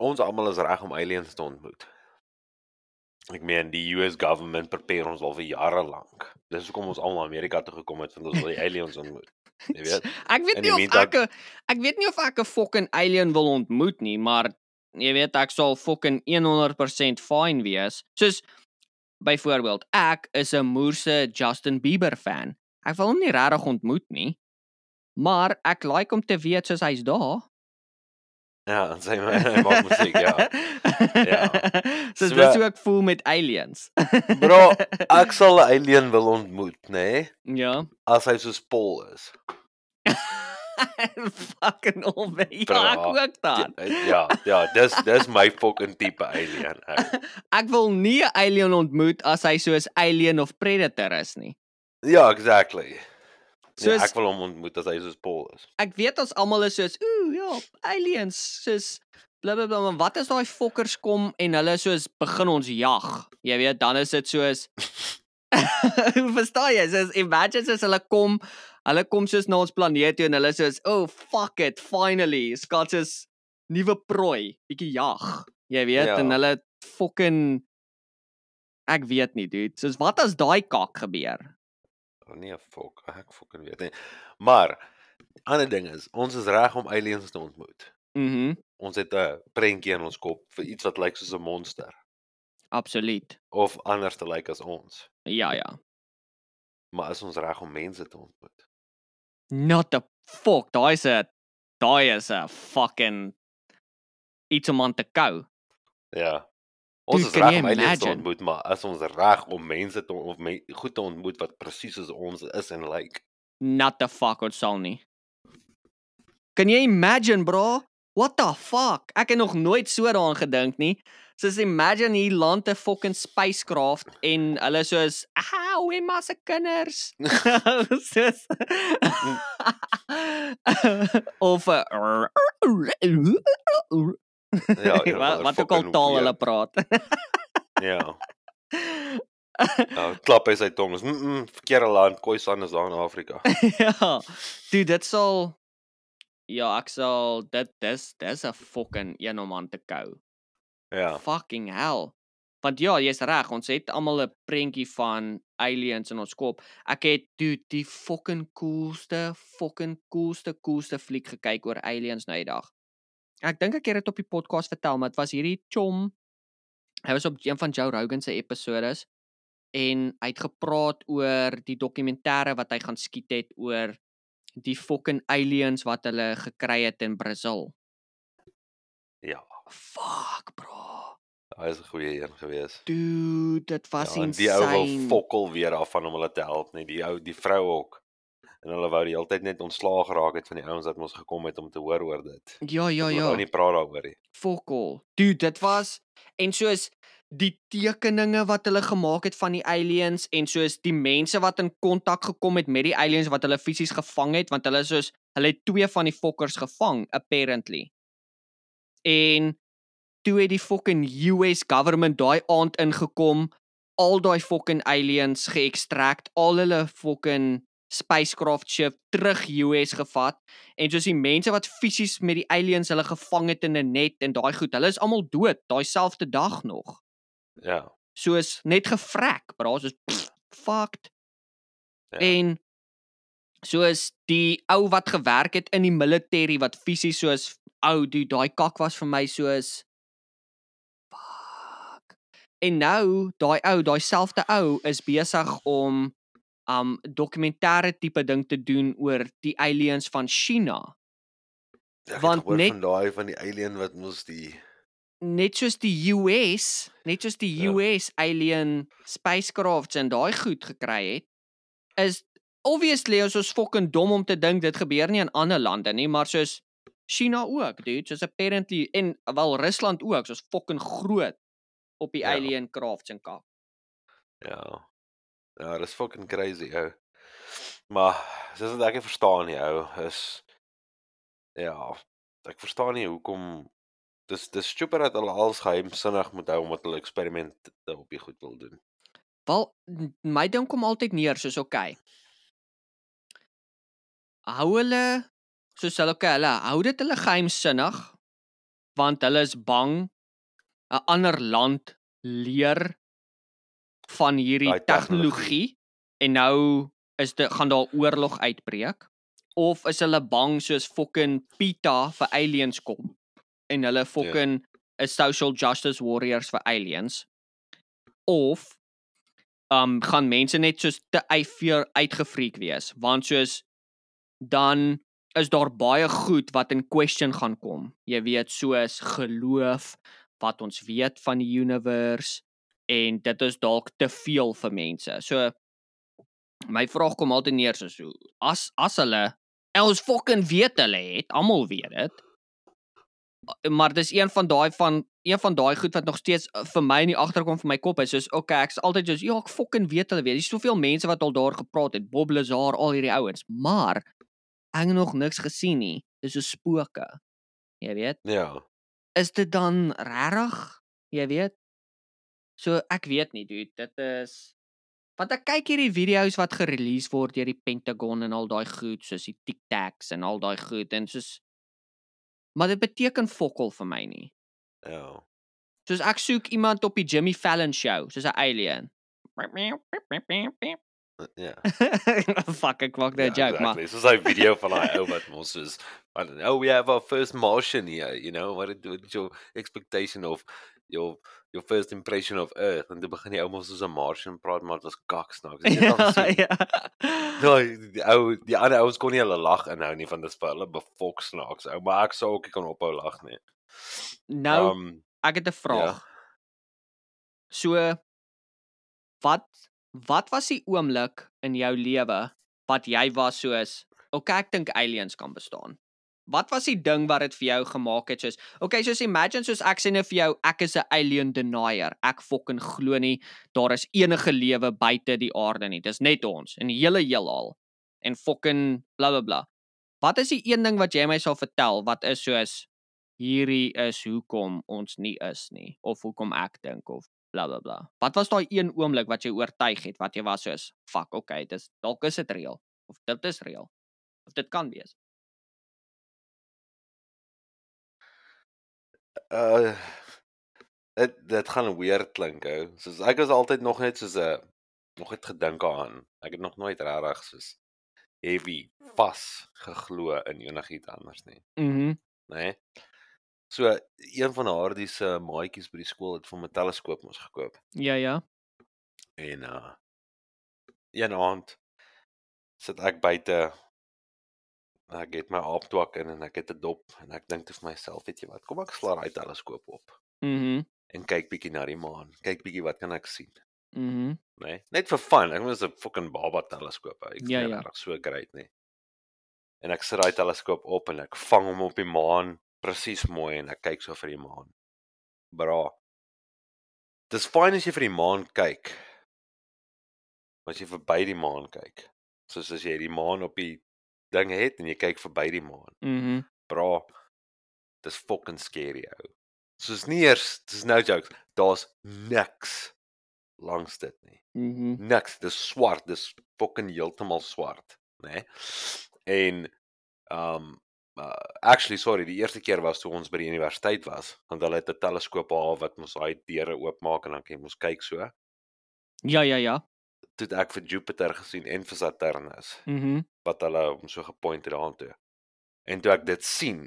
Ons almal is reg om aliens te ontmoet. Ek meen die US government prepare ons al vir jare lank. Dis hoekom ons almal Amerika toe gekom het want ons wil die aliens ontmoet. *laughs* Jy weet. Ek weet nie of meantime- ek 'n- ek weet nie of ek 'n fucking alien wil ontmoet nie, maar jy weet ek sal fucking 100% fine wees. Soos byvoorbeeld, ek is 'n moerse Justin Bieber fan. Ek wil hom nie regtig ontmoet nie. Maar ek like om te weet soos hy's daar. Ja, en sy hy maak musiek, ja. Ja. So So- dis hoe ek voel met aliens. *laughs* Bro, ek sal 'n alien wil ontmoet, né? ja. As hy soos Paul is. *laughs* fucking alweer. Ja, ek ook dan. Ja, ja, dis dis my fucking tipe alien. ou. *laughs* Ek wil nie 'n alien ontmoet as hy soos Alien of Predator is nie. Ja, exactly. So Soos ja, ek wil hom ontmoet as hy soos Paul is. ek weet ons almal is soos ooh ja, aliens soos blablabla, maar wat as daai fokkers kom en hulle soos begin ons jag? Jy weet, dan is dit soos *laughs* Verstaan jy? Soos imagine as hulle kom, hulle kom soos na ons planeet toe en hulle soos, "Oh fuck it, finally, skaats is nuwe prooi, bietjie jag." Jy weet, Ja. en hulle fucking ek weet nie, dude. Soos wat as daai kak gebeur? Nee, fok, *laughs* ek fucking weet nie. Maar ander ding is, ons is reg om aliens te ontmoet. Mhm. ons het 'n prentjie in ons kop vir iets wat lyk soos 'n monster Absoluut. of anders te lyk as ons. Ja, ja. Maar is ons reg om mense te ontmoet? Not the fuck, daai is 'n daai is 'n fucking iets om aan te kou. Ja. Ons Dude, is reg om aliens te ontmoet, maar is ons reg om mense te of me, goed te ontmoet wat presies soos ons is en lyk? Not the fuck ons sal nie. Kan jy imagine, bro? What the fuck? Ek het nog nooit so daaraan gedink nie. Soos imagine hier land 'n fucking spacecraft en hulle soos, "Ah, hoe maar se kinders." *laughs* soos *laughs* *laughs* of 'n *laughs* Ja, of *laughs* wat wat ook al taal hulle praat. Ja. Nou, *laughs* klap hy sy tong. Is mm, mm verkeerde land, Khoisan is daar in Afrika. ja. Dude, dit sal Ja, ek sal dit dis dis 'n fucking een om aan te kou. Ja. Fucking hell. Want ja, jy's reg, ons het almal 'n prentjie van aliens in ons kop. Ek het dude die fucking coolste, fucking coolste, coolste fliek gekyk oor aliens nou die dag. Ek dink ek het dit op die podcast vertel, maar dit was hierdie chom. Hy was op een van Joe Rogan se episodes en hy het gepraat oor die dokumentêre wat hy gaan skiet het oor die fucking aliens wat hulle gekry het in Brasil. Ja. Fuck, bro. Hy is 'n goeie een gewees. Dude, dit was Ja, insane. die ou wil fokol weer af van om hulle te help, net die ou, die vrou ook. En hulle wou die hele tyd net ontslaag geraak het van die ouens wat mos gekom het om te hoor oor dit. Ja, ja, ja. wou nie praat daaroor nie. Fokol. Dude, dit was en soos die tekeninge wat hulle gemaak het van die aliens en soos die mense wat in kontak gekom het met die aliens wat hulle fisies gevang het want hulle soos hulle het twee van die fokkers gevang apparently. En toe het die fucking US government daai aand ingekom, al daai fucking aliens geëkstrakt, al hulle fucking spacecraft ship terug US gevat en soos die mense wat fisies met die aliens hulle gevang het in 'n net en daai goed, hulle is almal dood daai selfde dag nog. Ja. Soos net gevrek, bra, soos pff, *sniffs* fucked. Ja. En soos die ou wat gewerk het in die military wat fisies soos ou, dude, daai kak was vir my soos fuck. En nou, daai ou, daai selfde ou is besig om um dokumentêre tipe ding te doen oor die aliens van China. Ja, ek het want gehoor net- van daai van die alien wat mos die net soos die US, net soos die Ja. US alien spacecrafts en daai goed gekry het, is obviously is ons fucking dom om te dink dit gebeur nie in ander lande nie, maar soos China ook, dude, soos apparently en wel Rusland ook, soos fucking groot op die Ja. alien crafts en kak. ja. Ja, dis fucking crazy ou. Maar soos wat ek dit verstaan nie ou, is ja, ek verstaan nie hoekom dis dis stupid dat hulle alles geheimsinnig moet hou omdat hulle eksperimente op die goed wil doen. Wel, my ding kom altyd neer soos okay. Hou hulle soos hulle okay, hulle hou dit hulle geheimsinnig want hulle is bang 'n ander land leer van hierdie tegnologie. en nou is dit gaan daar oorlog uitbreek of is hulle bang soos fucking PETA vir aliens kom en hulle fucking is social justice warriors vir aliens of um gaan mense net soos te uitveer uitgefreek wees want soos dan is daar baie goed wat in question gaan kom. Jy weet soos geloof wat ons weet van die universe en dit is dalk te veel vir mense. So my vraag kom altyd neer soos hoe as as hulle ons fucking weet hulle het, almal weet dit. Maar dis een van daai van een van daai goed wat nog steeds uh, vir my in die agterkom van my kop is soos okay, ek's altyd soos ja, ek fucking weet hulle weet. Daar's soveel mense wat al daar gepraat het, Bob Lazar, al hierdie ouens, maar ek het nog niks gesien nie. Dis so spooke. Jy weet? Ja. Is dit dan regtig? Jy weet? So ek weet nie, dude, dit is want ek kyk hierdie video's wat gerelease word deur die Pentagon en al daai goed, soos die Tic Tacs en al daai goed en soos maar dit beteken fokol vir my nie. Ja. Soos ek soek iemand op die Jimmy Fallon show, soos 'n alien. Ja. *laughs* Fuck, ek maak nou 'n ja, joke, maar exactly. Soos daai video van daai ou wat mos soos van oh we have our first Martian here, you know, what it what is your expectation of your your first impression of Earth en toe begin die ou mos soos 'n Martian praat maar dit was kaksnaaks. Het dit al ja, gesien? ja. Nou, die ou die ander ouens kon nie hulle lag inhou nie van dis vir hulle befok snaaks ou, maar ek sou ook nie kan ophou lag nie. Nou, Um ek het 'n vraag. So wat wat was die oomblik in jou lewe wat jy was soos, okay, ek dink aliens kan bestaan. Wat was die ding wat dit vir jou gemaak het soos, okay, soos imagine soos ek sê nou vir jou, ek is 'n alien denier. Ek fucking glo nie daar is enige lewe buite die aarde nie. Dis net ons in die hele heelal. En fucking bla bla bla. Wat is die een ding wat jy my sal vertel wat is soos hierdie is hoekom ons nie is nie of hoekom ek dink of bla bla bla. Wat was daai een oomblik wat jy oortuig het wat jy was soos fuck okay, dis dalk is dit reël of dit is reël of dit kan wees. Uh dit dit gaan weird klink ou. Soos ek was altyd nog net soos 'n nog het gedink aan. Ek het nog nooit regtig soos heavy vas geglo in enigiets anders nie, Mhm. nê? Nee? So een van daardie se maatjies by die skool het vir my 'n teleskoop mos gekoop Ja ja. en uh een aand sit ek buite ek het my aaptwak in en ek het 'n dop en ek dink te vir myself, weet jy wat, kom ek slaai daai teleskoop op Mhm. en kyk bietjie na die maan. Kyk bietjie wat kan ek sien, Mhm. nê? Nee? Net vir fun. Ek was 'n fucking baba teleskoop. Ek Ja, ja, regtig so great nie. En ek sit daai teleskoop op en ek vang hom op die maan presies mooi en ek kyk so vir die maan. Bra. Dis fyn as jy vir die maan kyk. As jy verby die maan kyk, soos as jy die maan op die ding het en jy kyk verby die maan. Mhm. Bra. Dis fucking scary ou. Soos nie eers, dis no jokes. Daar's niks langs dit nie. Mhm. Niks. Dis swart. Dis fucking heeltemal swart, né? Nee? En um uh, actually sorry, die eerste keer was toe ons by die universiteit was, want hulle het 'n teleskoop daar wat mos daai deure oopmaak en dan kan jy mos kyk so. Ja ja ja. Toe het ek vir Jupiter gesien en vir Saturnus Mhm. wat hulle hom so gepoint het daartoe. En toe ek dit sien,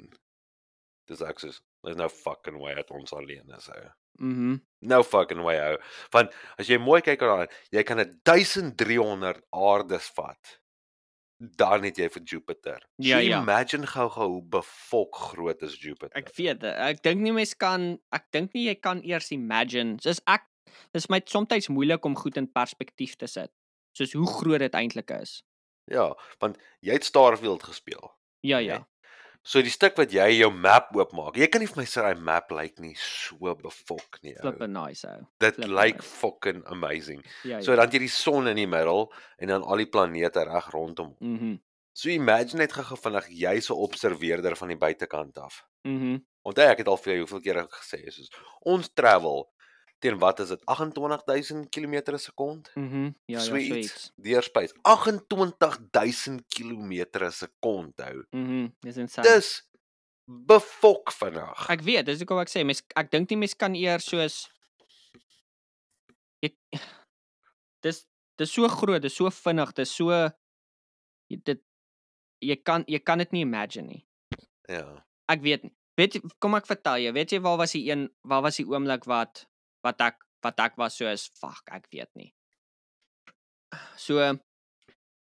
dis ek soos there's no fucking way dat ons alleen is ou. Mhm. No fucking way ou. Want as jy mooi kyk daaraan, jy kan 'n 1300 aardes vat. Dan het jy vir Jupiter. Ja, so ja. imagine gou-gou hoe befok groot is Jupiter. Ek weet. Ek dink nie mens kan ek dink nie jy kan eers imagine. Soos ek dis my soms moeilik om goed in perspektief te sit. Soos hoe groot dit eintlik is. Ja, want jy het Starfield gespeel. Ja Nee. ja. So die stuk wat jy jou map oopmaak, jy kan nie vir my sê daai map lyk nie so befok nie. Flippe nice ou. Dit lyk nice. fucking amazing. Ja. So dan jy die son in die middel en dan al die planete reg rondom. Mhm. So imagine net gou vinnig jy's 'n observeerder van die buitekant af. Mhm. Onthou ek het al vir jou hoeveel keer gesê soos ons travel teen wat is dit 28000 km per sekond? Mhm. Ja ja, so Sweet. iets. Deur space 28000 km per sekond hou. Mhm. Dis insane. Dis befok vinnig. Ek weet, dis hoekom ek sê mens ek dink nie mens kan eers soos ek dis dis so groot, dis so vinnig, dis so jy dit jy kan jy kan dit nie imagine nie. Ja. Ek weet nie. Weet jy kom ek vertel jou, weet jy waar was die een waar was die oomblik wat wat ek wat ek was soos fuck, ek weet nie. So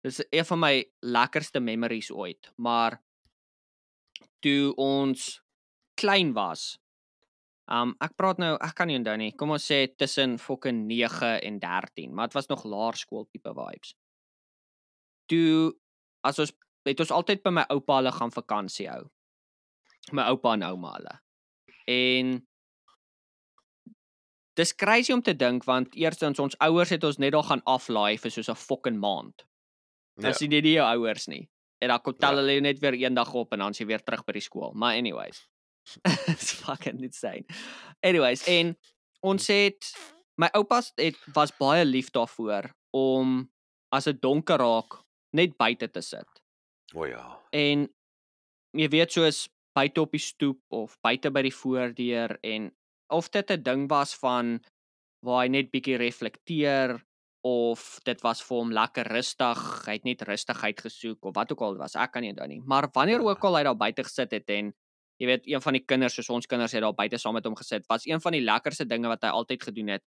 dis een van my lekkerste memories ooit, maar toe ons klein was. Um ek praat nou, ek kan nie onthou nie. Kom ons sê tussen fucking 9 en 13, maar dit was nog laerskool tipe vibes. Toe as ons het ons altyd by my oupa hulle gaan vakansie hou. My oupa en ouma hulle. En dis crazy om te dink want eerstens ons ouers het ons net al gaan aflaai vir soos 'n fucking maand. Dan Ja. sien jy nie jou ouers nie. En dan kom tel Ja. hulle jou net weer eendag op en dan is jy weer terug by die skool. Maar anyways. *laughs* It's fucking insane. Anyways, en ons het my oupas het was baie lief daarvoor om as dit donker raak net buite te sit. O ja. En jy weet soos buite op die stoep of buite by die voordeur en of dit 'n ding was van waar hy net bietjie reflekteer of dit was vir hom lekker rustig, hy het net rustigheid gesoek of wat ook al dit was, ek kan nie onthou nie. Maar wanneer Ja. ook al hy daar buite gesit het en jy weet een van die kinders soos ons kinders het daar buite saam met hom gesit, was een van die lekkerste dinge wat hy altyd gedoen het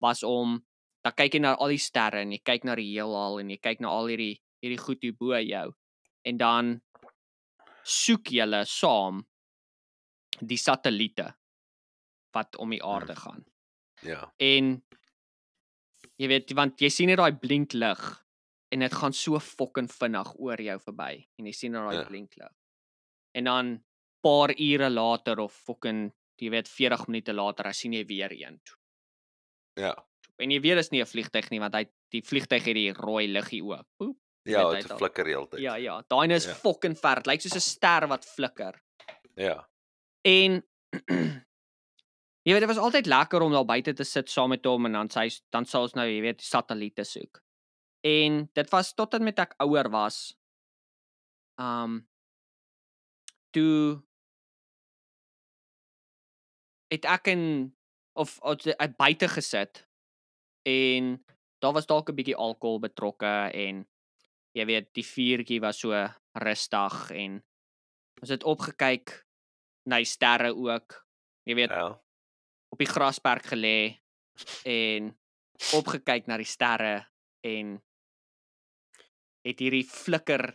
was om dan kyk jy na al die sterre en jy kyk na die heelal en jy kyk na al hierdie hierdie goed hier bo jou en dan soek julle saam die satelliete wat om die aarde gaan. Ja. En jy weet want jy sien net daai blink lig en dit gaan so fucking vinnig oor jou verby en jy sien net daai Ja. blink lig. En dan paar ure later of fucking jy weet 40 minute later as sien jy weer een. Ja. En jy weet dis nie 'n vliegtyg nie want hy die vliegtyg het die rooi liggie ook. Oep. Ja, dit flikker heeltyd. Ja ja, daai is Ja. fucking ver. Lyk soos 'n ster wat flikker. Ja. En *clears throat* *clears throat* jy weet dit was altyd lekker om daar buite te sit saam met hom en dan sy dan sal ons nou jy weet satelliete soek. En dit was tot en met ek ouer was. Um toe het ek in of uit buite gesit en daar was dalk 'n bietjie alkohol betrokke en jy weet die vuurtjie was so rustig en ons het opgekyk na die sterre ook. Jy weet Ja. Op die grasperk gelê en opgekyk na die sterre en het hierdie flikker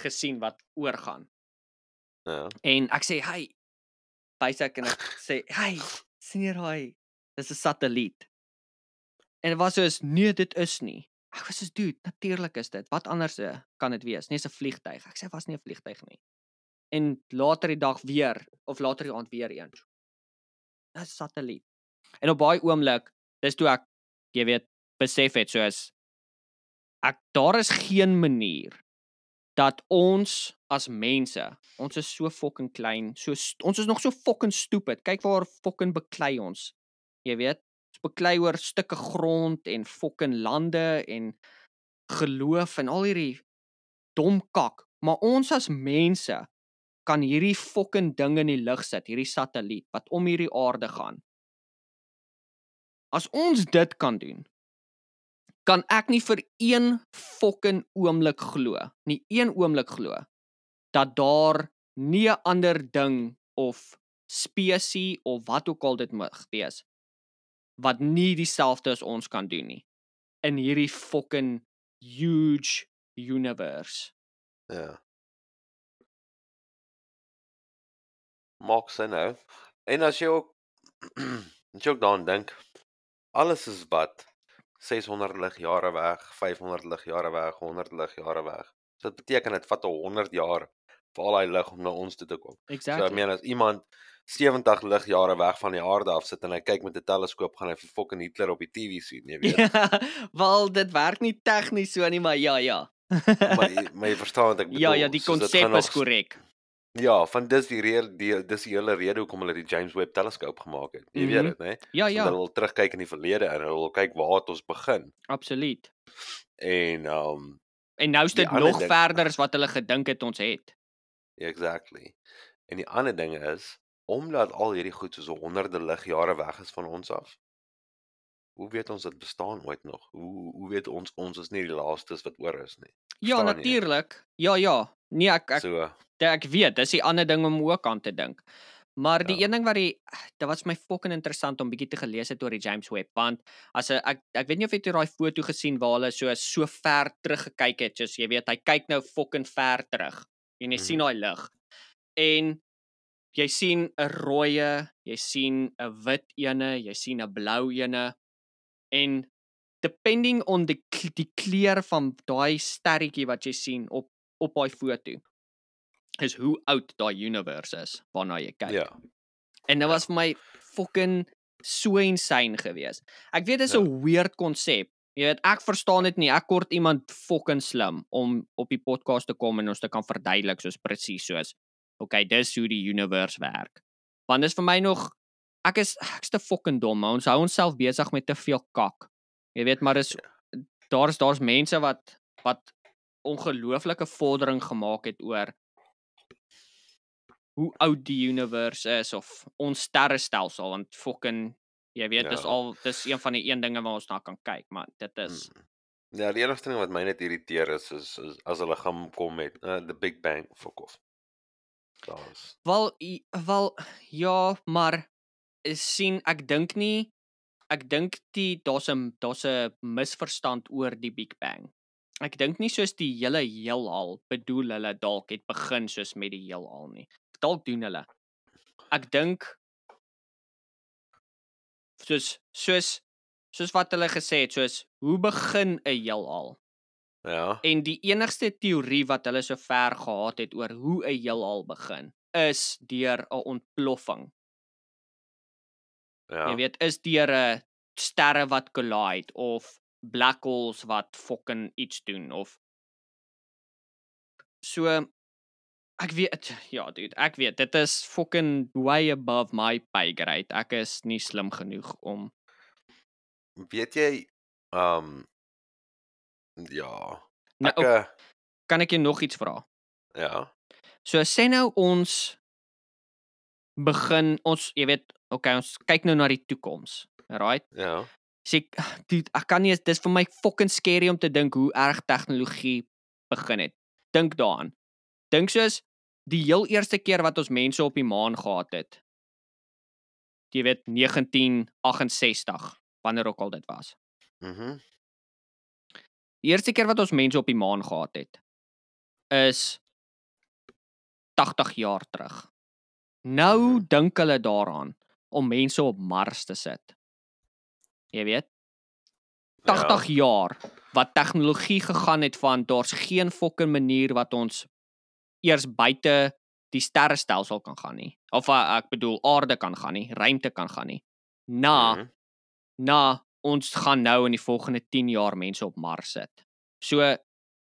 gesien wat oorgaan. Ja. En ek sê, "Hey." Wys ek en ek sê, "Hey, sien jy daai? Dis 'n satelliet." En dit was soos, "Nee, dit is nie." Ek was soos, "Dude, natuurlik is dit. Wat anders eh, kan dit wees? Nee, 'n vliegtyg." Ek sê, "Was nie 'n vliegtyg nie." En later die dag weer of later die aand weer een. 'n satelliet. En op daai oomblik, dis toe ek jy weet, besef het soos ek daar is geen manier dat ons as mense, ons is so fucking klein, so ons is nog so fucking stupid. Kyk waar fucking beklei ons. Jy weet, ons beklei oor stukke grond en fucking lande en geloof en al hierdie dom kak. Maar ons as mense kan hierdie fucking ding in die lug sit, hierdie satelliet wat om hierdie aarde gaan. As ons dit kan doen, kan ek nie vir een fucking oomblik glo, nie een oomblik glo dat daar nie 'n ander ding of spesies of wat ook al dit mag wees wat nie dieselfde as ons kan doen nie in hierdie fucking huge universe. Ja. Maak sin nou. En as jy ook *clears throat* as jy ook daaraan dink, alles is wat 600 ligjare weg, 500 ligjare weg, 100 ligjare weg. So dit beteken dit vat 100 jaar vir al daai lig om na ons toe te kom. So Exactly. ek meen as iemand 70 ligjare weg van die aarde af sit en hy kyk met 'n teleskoop gaan hy vir fucking Hitler op die TV sien, jy weet. Ja, *laughs* wel dit werk nie tegnies so nie, maar ja, ja. maar jy- *laughs* maar jy verstaan wat ek bedoel. ja, ja, die konsep is korrek. Ja, van dis die rede die dis die hele rede hoekom hulle die James Webb teleskoop gemaak het. Jy weet Mhm. dit, né? Ja, Want ja, Hulle wil terugkyk in die verlede en hulle wil kyk waar het ons begin. absoluut. En um En nou is Die dit ander nog ding- verder as wat hulle gedink het ons het. exactly. En die ander ding is omdat al hierdie goed so honderde ligjare weg is van ons af. Hoe weet ons dit bestaan ooit nog? Hoe hoe weet ons ons is nie die laastes wat oor is nie. Ja, Verstaan jy? natuurlik. Ja, ja. Nee, ek ek So ek weet, dis die ander ding om ook aan te dink. Maar die Ja. een ding wat die dit was my fucking interessant om bietjie te gelees het oor die James Webb want as 'n ek ek weet nie of jy het daai foto gesien waar hulle so so ver terug gekyk het, soos jy weet, hy kyk nou fucking ver terug en jy Mhm. sien daai lig. En jy sien 'n rooie, jy sien 'n wit ene, jy sien 'n blou ene en depending on die die kleur van daai sterretjie wat jy sien op op daai foto is hoe oud daai universe is waarna jy kyk. ja. En dit ja. was vir my fucking so insane geweest. Ek weet dit is Ja. 'n weird konsep. Jy weet, ek verstaan dit nie. Ek kort iemand fucking slim om op die podcast te kom en ons te kan verduidelik soos presies soos okay, dis hoe die universe werk. Want dis vir my nog ek is ek's te fucking dom. maar Ons hou onsself besig met te veel kak. Jy weet, maar dis daar's daar's mense wat wat ongelooflike vordering gemaak het oor hoe oud die universe is of ons sterrestelsel want fucking Jy weet, dis Ja. al dis een van die een dinge waar ons na kan kyk, maar dit is Mm. Ja, die enigste ding wat my net irriteer is is, is as hulle gaan kom met uh, the Big Bang fuck off. Daar's wel wel ja, maar is sien ek dink nie ek dink die daar's 'n daar's 'n misverstand oor die Big Bang. Ek dink nie soos die hele heelal bedoel hulle dalk het begin soos met die heelal nie. Dalk doen hulle. Ek dink soos soos soos wat hulle gesê het, soos hoe begin 'n heelal? ja. En die enigste teorie wat hulle so ver gehad het oor hoe 'n heelal begin, is deur 'n ontploffing. Ja. Jy weet, is deur 'n sterre wat collide of black holes wat fucking iets doen of so ek weet ja dude, ek weet dit is fucking way above my pay grade. Ek is nie slim genoeg om Weet jy um ja. nou Ek uh, kan ek jou nog iets vra? ja. So sê nou ons begin ons jy weet, okay, ons kyk nou na die toekoms. Right? Ja. Sê dude, ek kan nie dis vir my fucking scary om te dink hoe erg tegnologie begin het. Dink daaraan. Dink soos die heel eerste keer wat ons mense op die maan gehad het. Jy weet 1968, wanneer ook al dit was. Mhm. Die eerste keer wat ons mense op die maan gehad het is 80 jaar terug. Nou Mhm. dink hulle daaraan om mense op Mars te sit. Jy weet, 80 ja. jaar wat tegnologie gegaan het van daar's geen fucking manier wat ons eers buite die sterrestelsel kan gaan nie. Of uh, ek bedoel aarde kan gaan nie, ruimte kan gaan nie. Na Mhm. na ons gaan nou in die volgende 10 jaar mense op Mars sit. So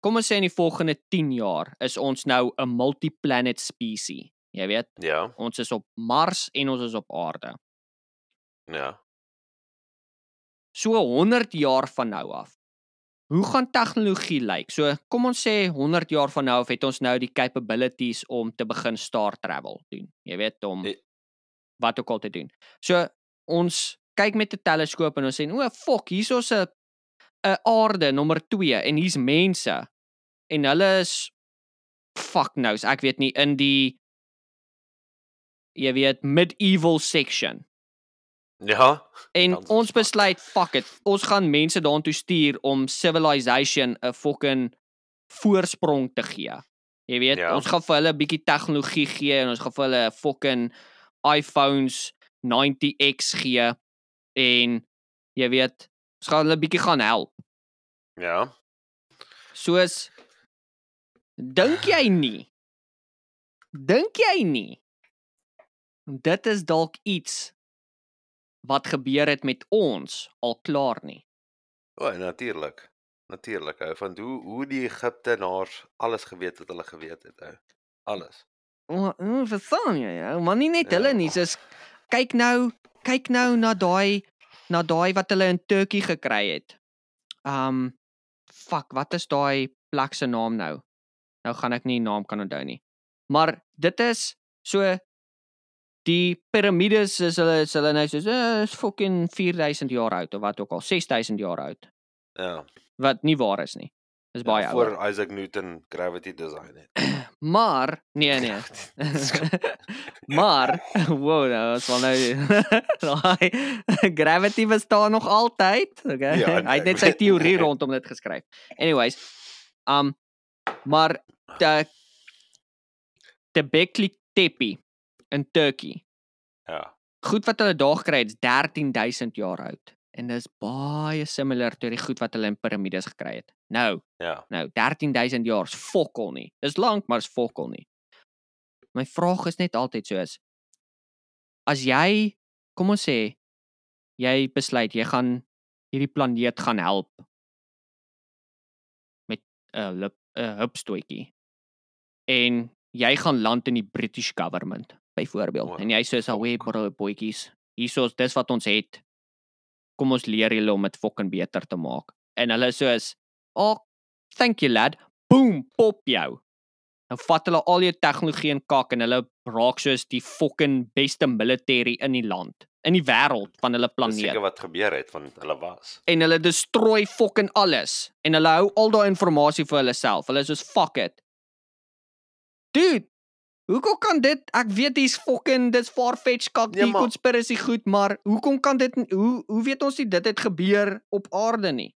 kom ons sê in die volgende 10 jaar is ons nou 'n multi-planet species. Jy weet, Ja. ons is op Mars en ons is op aarde. Ja. So 100 jaar van nou af. Hoe gaan tegnologie lyk? So kom ons sê 100 jaar van nou af het ons nou die capabilities om te begin star travel doen. Jy weet om Eh. wat ook al te doen. So ons kyk met 'n teleskoop en ons sê, "O, fok, hier's ons 'n 'n aarde nommer 2 en hier's mense." En hulle is fuck knows, ek weet nie in die jy weet medieval section. Ja. En ons besluit, fuck it, ons gaan mense daartoe stuur om civilization 'n fucking voorsprong te gee. Jy weet, Ja. ons gaan vir hulle 'n bietjie tegnologie gee en ons gaan vir hulle fucking iPhones 90X gee en jy weet, ons gaan hulle bietjie gaan help. Ja. Soos dink jy nie? Dink jy nie? Dit is dalk iets wat gebeur het met ons al klaar nie. O, natuurlik. Natuurlik. Ou van hoe hoe die Egiptenaars alles geweet het hulle geweet het, ou. Alles. O, o, verstaan jy? Ja? Maar nie net hulle Ja. nie, soos kyk nou, kyk nou na daai na daai wat hulle in Turkey gekry het. Um fuck, wat is daai plek se naam nou? Nou gaan ek nie die naam kan onthou nie. Maar dit is so die piramides is hulle is hulle nou soos uh, is fucking 4000 jaar oud of wat ook al, 6000 jaar oud. Ja. Wat nie waar is nie. Dis baie ja, voor Isaac Newton gravity design het. *clears throat* Maar nee nee. *laughs* maar wow, nou is wel nou *laughs* daai *laughs* gravity bestaan nog altyd. Okay. Ja, nee, Hy het net sy weet. teorie rondom dit geskryf. Anyways, um maar die Tebekli Tepe in Turkey. Ja. Goed wat hulle daar gekry het is 13000 jaar oud en dis baie similar tot die goed wat hulle in piramides gekry het. Nou, Ja. Nou, 13000 jaar is fokol nie. Dis lank, maar is fokol nie. My vraag is net altyd soos as jy kom ons sê jy besluit jy gaan hierdie planeet gaan help met 'n lip 'n hupstootjie en jy gaan land in die British government byvoorbeeld O, en jy sê so hey bro boetjies hiersoos dis wat ons het kom ons leer julle om dit fucking beter te maak en hulle soos oh thank you lad boom pop jou dan vat hulle al jou tegnologie en kak en hulle raak soos die fucking beste military in die land in die wêreld van hulle planeet. seker wat gebeur het van hulle was. En hulle destroy fucking alles en hulle hou al daai inligting vir hulle self. Hulle is soos fuck it. Dude, hoekom kan dit ek weet dis fucking dis far-fetched kak Ja, die maar- conspiracy goed, maar hoekom kan dit hoe hoe weet ons nie dit het gebeur op aarde nie?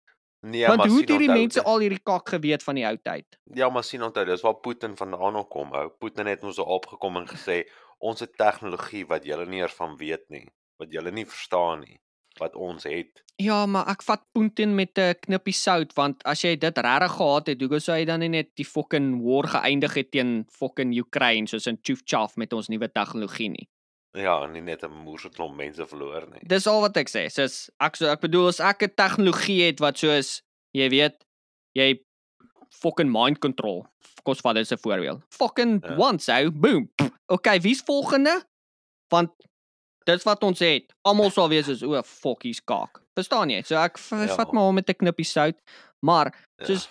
Nee, Want maar hoe het hierdie mense al hierdie kak geweet van die ou tyd? Ja, maar sien onthou, dis waar Putin vandaan kom. Ou. Putin het ons op opgekom en gesê ons het tegnologie wat julle nie eers van weet nie, wat julle nie verstaan nie, wat ons het. Ja, maar ek vat Putin met 'n knippie sout want as jy dit regtig gehad het, hoekom sou hy dan nie net die fucking war geëindig het teen fucking Ukraine soos in Tjufchaf met ons nuwe tegnologie nie? Ja, nie net 'n moerse klomp mense verloor nie. Dis al wat ek sê. Soos ek so ek bedoel as ek 'n tegnologie het wat soos jy weet, jy fucking mind control. Kos vat dit 'n voorbeeld. Fucking Ja. once ou, boom. Okay, wie's volgende? Want dis wat ons het. Almal sal wees soos o, fuck, hier's kak. Verstaan jy? So ek Ja. vat maar hom met 'n knippie sout. Maar Ja. soos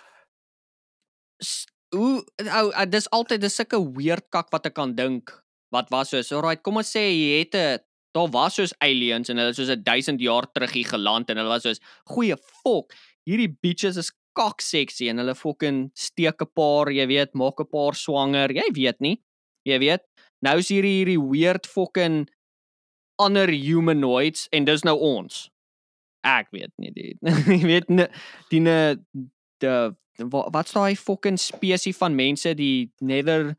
s- hoe ou uh, dis altyd dis sulke weird kak wat ek kan dink wat was soos alright kom ons sê jy het 'n daar was soos aliens en hulle soos 'n 1000 jaar terug hier geland en hulle was soos goeie fok hierdie bitches is kak sexy en hulle fucking steek 'n paar jy weet maak 'n paar swanger jy weet nie jy weet nou is hierdie hierdie weird fucking ander humanoids en dis nou ons. Ek weet nie dit *laughs* jy weet nie die ne die wa- wat's daai fucking spesie van mense die nether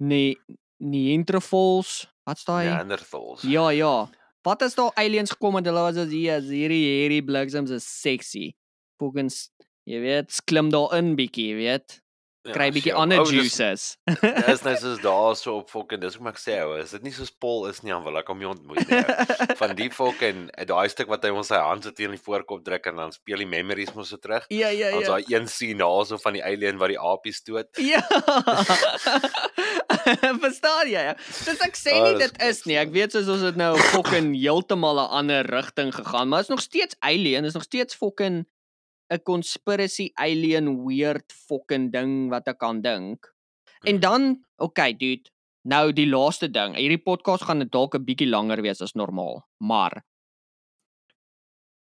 nee Neanderthals? Wat's daai? Neanderthals. ja ja. Wat is daar aliens gekom en hulle was as hier as hierdie hierdie bliksems is sexy. Fucking jy weet sklim daarin bietjie jy weet kry bietjie sjoe, ander juices Dis *laughs* net soos daar so op fucking dis hoe ek sê ou, is dit nie soos Paul is nie, dan wil ek hom nie ontmoet nie. *laughs* Van die fucking daai stuk wat hy ons sy hand so teen die voorkop druk en dan speel die memories mos so terug. ja ja Ons ja daai een scene daarso van die alien wat die apies dood. *laughs* Ja. Verstaan jy? Dis ek sê Ah, nie dis dit is nie. Ek weet soos ons het nou fucking *coughs* heeltemal 'n ander rigting gegaan, maar is nog steeds alien, is nog steeds fucking 'n conspiracy alien weird fucking ding wat ek kan dink. En dan, okay dude, nou die laaste ding. Hierdie podcast gaan dalk 'n bietjie langer wees as normaal, maar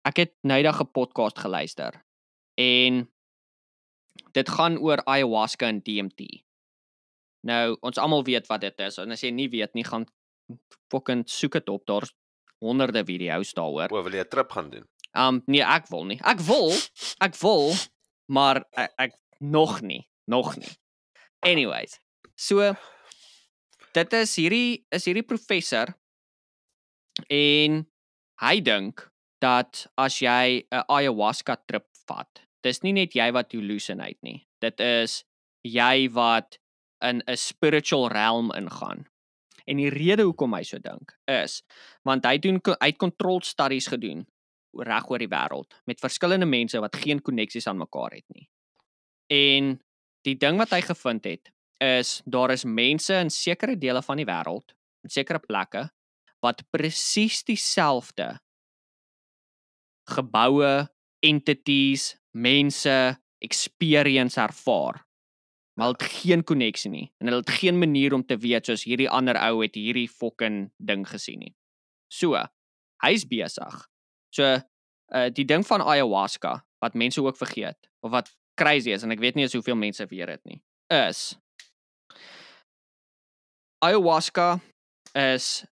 ek het nydag 'n podcast geluister en dit gaan oor ayahuasca en DMT. Nou, ons almal weet wat dit is en as jy nie weet nie, gaan fucking soek dit op. Daar's honderde video's daaroor. O, wil jy 'n trip gaan doen? Um nee, ek wil nie. Ek wil, ek wil, maar ek, ek nog nie, nog nie. Anyways, so dit is hierdie is hierdie professor en hy dink dat as jy 'n ayahuasca trip vat, dis nie net jy wat hallucinate nie. Dit is jy wat in 'n spiritual realm ingaan. En die rede hoekom hy so dink is want hy doen hy het controlled studies gedoen reg oor die wêreld met verskillende mense wat geen koneksies aan mekaar het nie. En die ding wat hy gevind het is daar is mense in sekere dele van die wêreld, in sekere plekke wat presies dieselfde geboue, entities, mense, experience ervaar. Maar hulle het geen koneksie nie en hulle het geen manier om te weet soos hierdie ander ou het hierdie fucking ding gesien nie. So, hy's besig. So, uh die ding van ayahuasca wat mense ook vergeet of wat crazy is en ek weet nie eens hoeveel mense weet dit nie, is ayahuasca is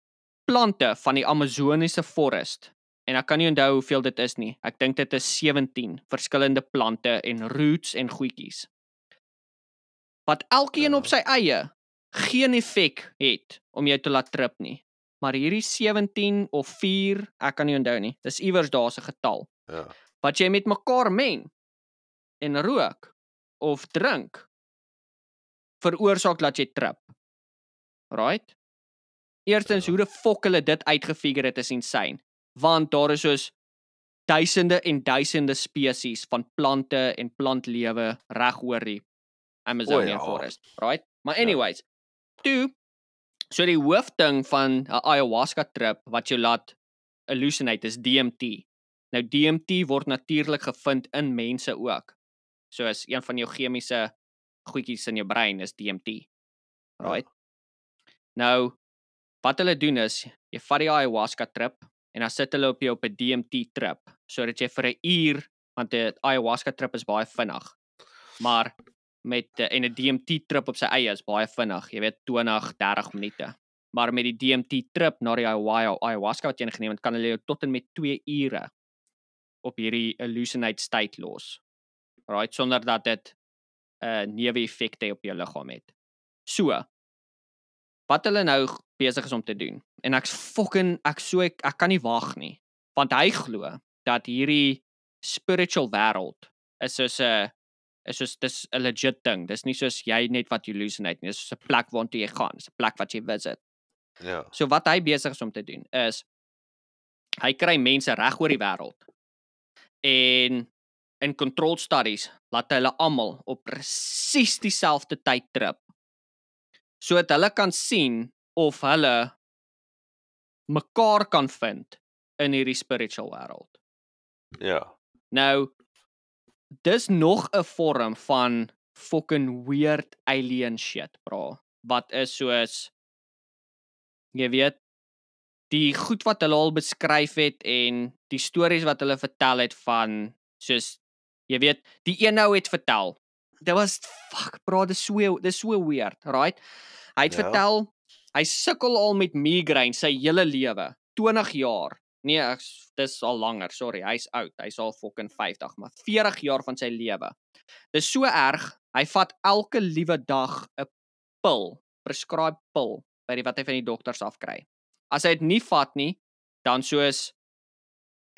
plante van die Amazoniese forest en ek kan nie onthou hoeveel dit is nie. Ek dink dit is 17 verskillende plante en roots en goedjies. Wat elkeen op sy eie geen effek het om jou te laat trip nie. Maar hierdie 17 of 4, ek kan nie onthou nie. Dis iewers daar se getal Ja. wat jy met mekaar meng en rook of drink veroorsaak dat jy trip. Right? Eerstens Ja. hoe die fok hulle dit uitgefigure het is insane. Want daar is soos duisende en duisende spesies van plante en plantlewe reg oor die Amazonian ja. forest, right? Maar anyways, toe so die hoofding van 'n ayahuasca trip wat jou laat hallucinate is DMT. Nou DMT word natuurlik gevind in mense ook. Soos een van jou chemiese goedjies in jou brein is DMT. Right? Nou wat hulle doen is jy vat die ayahuasca trip en dan sit hulle op jou op 'n DMT trip sodat jy vir 'n uur want 'n ayahuasca trip is baie vinnig. Maar met eh, en 'n DMT trip op sy eie is baie vinnig, jy weet 20, 30 minute. Maar met die DMT trip na die ayahu- ayahuasca wat jy geneem het, kan hulle jou tot en met 2 ure op hierdie hallucinate state los. Right, sonder dat dit 'n uh, neeweffekte op jou liggaam het. So. Wat hulle nou besig is om te doen. En ek's fucking ek so ek, ek kan nie wag nie. Want hy glo dat hierdie spiritual wêreld is soos 'n is soos dis 'n legit ding. Dis nie soos jy net wat hallucinate nie. Dis soos 'n plek waartoe jy gaan. 'n plek wat jy visit. Ja. So wat hy besig is om te doen is hy kry mense reg oor die wêreld. En in controlled studies laat hulle almal op presies dieselfde tyd trip. Sodat hulle kan sien of hulle mekaar kan vind in hierdie spiritual wêreld. Ja. Nou dis nog 'n vorm van fucking weird alien shit, bro. Wat is soos jy weet die goed wat hulle al beskryf het en die stories wat hulle vertel het van soos jy weet die een ou het vertel. Dit was fuck bro, dis so dis so weird, right? Hy het ja. vertel hy sukkel al met migraine sy hele lewe, 20 jaar. Nee, ek, dis al langer, sorry, hy's oud. Hy's al fucking 50, maar 40 jaar van sy lewe. Dis so erg, hy vat elke liewe dag 'n pil, prescribed pil by die wat hy van die dokters afkry. As hy dit nie vat nie, dan soos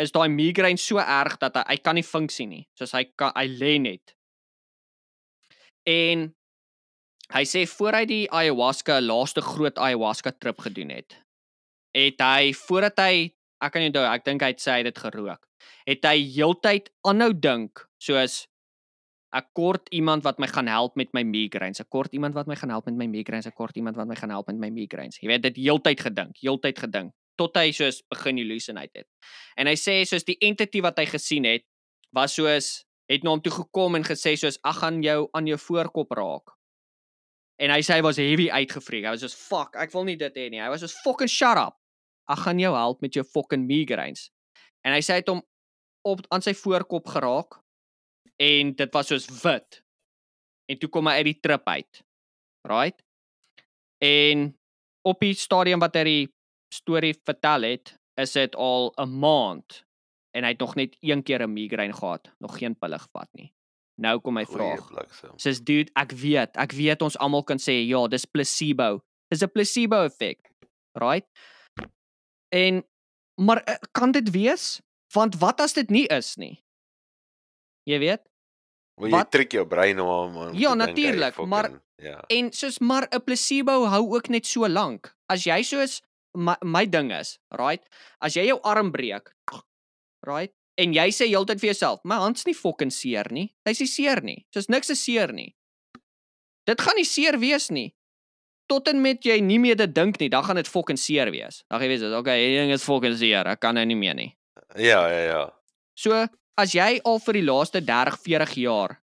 is daai migraine so erg dat hy hy kan nie funksie nie. Soos hy kan hy lê net. En hy sê voor hy die ayahuasca laaste groot ayahuasca trip gedoen het, het hy voordat hy ek kan nie onthou, ek dink hy het sê hy het gerook. Het hy heeltyd aanhou dink soos ek kort iemand wat my gaan help met my migraines. Ek kort iemand wat my gaan help met my migraines. Ek kort iemand wat my gaan help met my migraines. Jy weet dit heeltyd gedink, heeltyd gedink tot hy soos begin hallucinate het. En hy sê soos die entity wat hy gesien het was soos het na hom toe gekom en gesê soos ag gaan jou aan jou voorkop raak. En hy sê hy was heavy uitgevreek. Hy was soos fuck, ek wil nie dit hê nie. Hy was soos fucking shut up. Ag gaan jou help met jou fucking migraines. En hy sê hy het hom op aan sy voorkop geraak en dit was soos wit. En toe kom hy uit die trip uit. Right? En op die stadium wat hy die storie vertel het, is dit al 'n maand en hy het nog net een keer 'n migraine gehad, nog geen pille gevat nie. Nou kom my vraag. Bliksem. Sis dude, ek weet, ek weet ons almal kan sê ja, dis placebo. Dis 'n placebo effek. Right? En maar eh, kan dit wees? Want wat as dit nie is nie? Jy weet? Wil jy Wat- trick jou brein om om Ja, natuurlijk, maar- ja. En soos maar 'n placebo hou ook net so lank. As jy soos my, my ding is, right? As jy jou arm breek, right? En jy sê heeltyd vir jouself, my hand's nie fucking seer nie. Hy's nie seer nie. Soos niks is seer nie. Dit gaan nie seer wees nie. Tot en met jy nie meer dit dink nie, dan gaan dit fucking seer wees. Dan gaan jy weet, okay, hierdie ding is fucking seer. Ek kan nou nie meer nie. Ja, ja, ja. So, as jy al vir die laaste 30, 40 jaar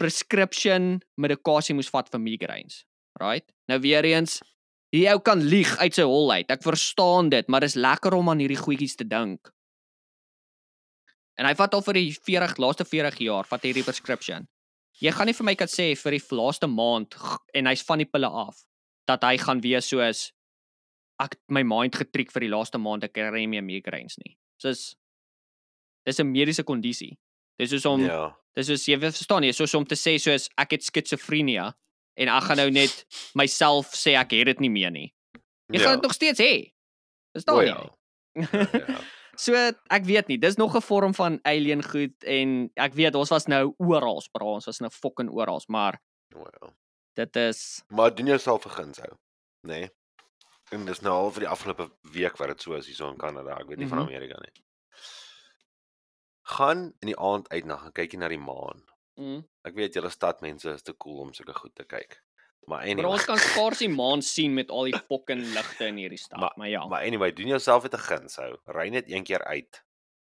prescription medikasie moes vat vir migraines, right? Nou weer eens, die ou kan lieg uit sy hol uit. Ek verstaan dit, maar dis lekker om aan hierdie goedjies te dink. En hy vat al vir die 40 laaste 40 jaar vat hierdie prescription. Jy gaan nie vir my kan sê vir die laaste maand en hy's van die pille af dat hy gaan wees soos ek my mind getriek vir die laaste maand ek kry nie meer migraines nie. Soos dis 'n mediese kondisie. Dis soos om ja. Ja. dis soos jy verstaan jy, soos om te sê soos ek het skizofrenie en ek gaan nou net myself sê ek het dit nie meer nie. Jy ja. gaan dit nog steeds hê. Verstaan O, jy? ja. Ja, ja. *laughs* So ek weet nie, dis nog 'n vorm van alien goed en ek weet ons was nou oral, bra, ons was nou fucking oral, maar O, ja. Dit is Maar doen jouself 'n guns hou, nê? Nee. En dis nou al vir die afgelope week wat dit so is hierso in Kanada. Ek weet nie mm -hmm. van Mhm. Amerika nie. Gaan in die aand uit na gaan kykie na die maan. mm, Ek weet julle stadmense is te cool om sulke goed te kyk. Maar maar anyway, ons kan *laughs* skaars die maan sien met al die fucking ligte in hierdie stad, Maar- maar ja. maar anyway, doen jouself net 'n guns hou. Ry net een keer uit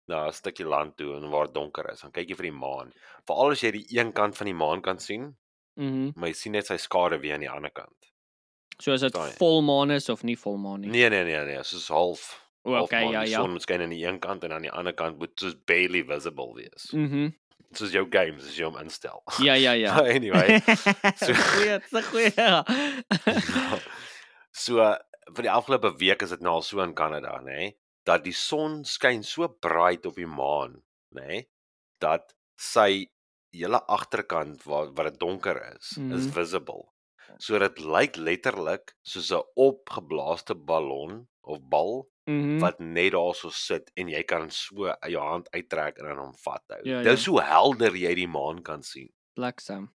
na 'n stukkie land toe en waar donker is. Dan kyk jy vir die maan. Veral as jy die een kant van die maan kan sien, Mhm. maar jy sien net sy skare weer aan die ander kant. So as dit volmaan is of nie volmaan nie. Nee nee nee nee, soos half. O, half okay, maan. ja Die ja. son moet skyn aan die een kant en aan die ander kant moet soos barely visible wees. Mhm. Soos jou games as jy hom instel. Ja ja ja. *laughs* Anyway, so- goeie, 'n goeie. so vir die afgelope week is dit nou al so in Kanada, nê, nee, dat die son skyn so bright op die maan, nê, nee, dat sy hele agterkant waar waar dit donker is, mm -hmm. is Mhm. visible. So dit lyk letterlik soos 'n opgeblaaste ballon of bal Mhm. wat net daarso sit en jy kan so jou hand uittrek en dan hom vathou. Ja, Dis ja. hoe helder jy die maan kan sien. Bliksem.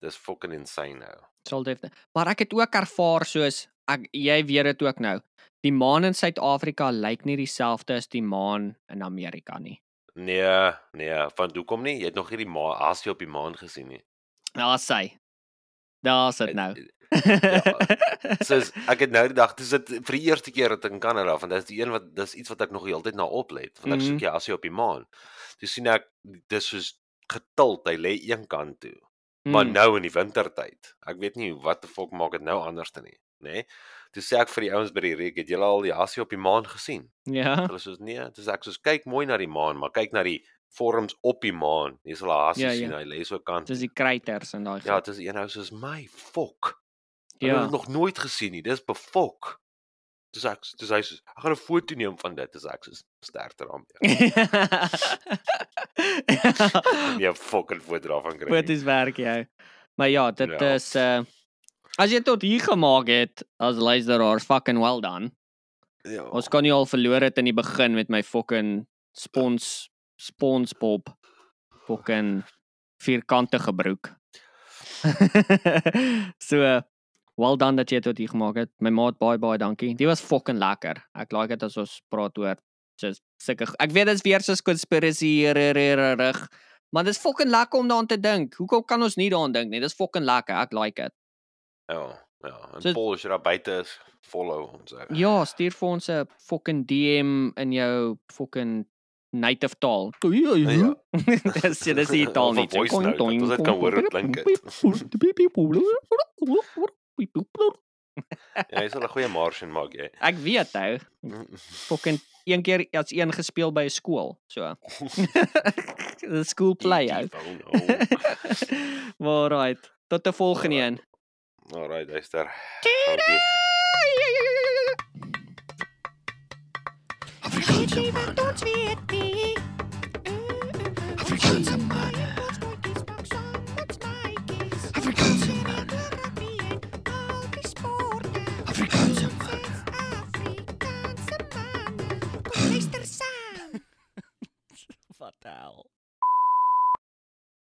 Dis fucking insane nou. Sal definitief. Maar ek het ook ervaar soos ek jy weet dit ook nou. Die maan in Suid-Afrika lyk nie dieselfde as die maan in Amerika nie. Nee, nee, van hoekom nie? Jy het nog nie die maan asie op die maan gesien nie. Daar sy. Daar's dit nou. Soos ek het nou die dag, dis dit vir die eerste keer dat ek in Kanada, want dis die een wat dis iets wat ek nog heeltyd na oplet, want ek Mhm. soek jy asie op die maan. Toe sien ek dis soos getild, hy lê een kant toe. Maar Hmm. nou in die wintertyd. Ek weet nie wat die fok maak dit nou anders te nie, nê? Nee? Toe sê ek vir die ouens by die reek, het julle al die asie op die maan gesien? Ja. Hulle soos nee, dis ek soos kyk mooi na die maan, maar kyk na die vorms op die maan. Jy sal hasie Ja, ja, ja. sien, hy lê so kant. Dis die kraters en daai Ja, dis een ou soos my fok. Ja. Ja. Ek het nog nooit gesien nie. Dis befok. Dis ek dis hy soos ek gaan 'n foto neem van dit. Dis ek soos sterkte daarmee. Nee, 'n fucking foto daarvan kry. Is werk jou? Maar ja, dit Ja. ja. is uh as jy tot hier gemaak het as luisteraars fucking well done. Ja. Ons kan nie al verloor het in die begin met my fucking spons SpongeBob fucking vierkantige broek. *laughs* so well done dat jy dit tot hier gemaak het. My maat baie baie dankie. Dit was fucking lekker. Ek like dit as ons praat oor just sulke ek weet dit is weer soos conspiracy rig. Maar dis fucking lekker om daaraan te dink. Hoekom kan ons nie daaraan dink nie? Dis fucking lekker. Ek like dit. Ja, ja. En So- Paul as jy daar buite is, follow ons ou. Ja, stuur vir ons 'n fucking DM in jou fucking native taal. Ja, Ja. dis dis die taal nie. ons dit kan hoor hoe klink Ja, jy sal 'n goeie Martian maak jy. Ek weet ou, fucking een keer as een gespeel by 'n skool, so. *laughs* Dis school play ou. Oh, *laughs* Maar right, tot 'n volgende een. Alright, luister. Dankie. Manne. Afrikaanse manne. Afrikaanse manne. fucked out.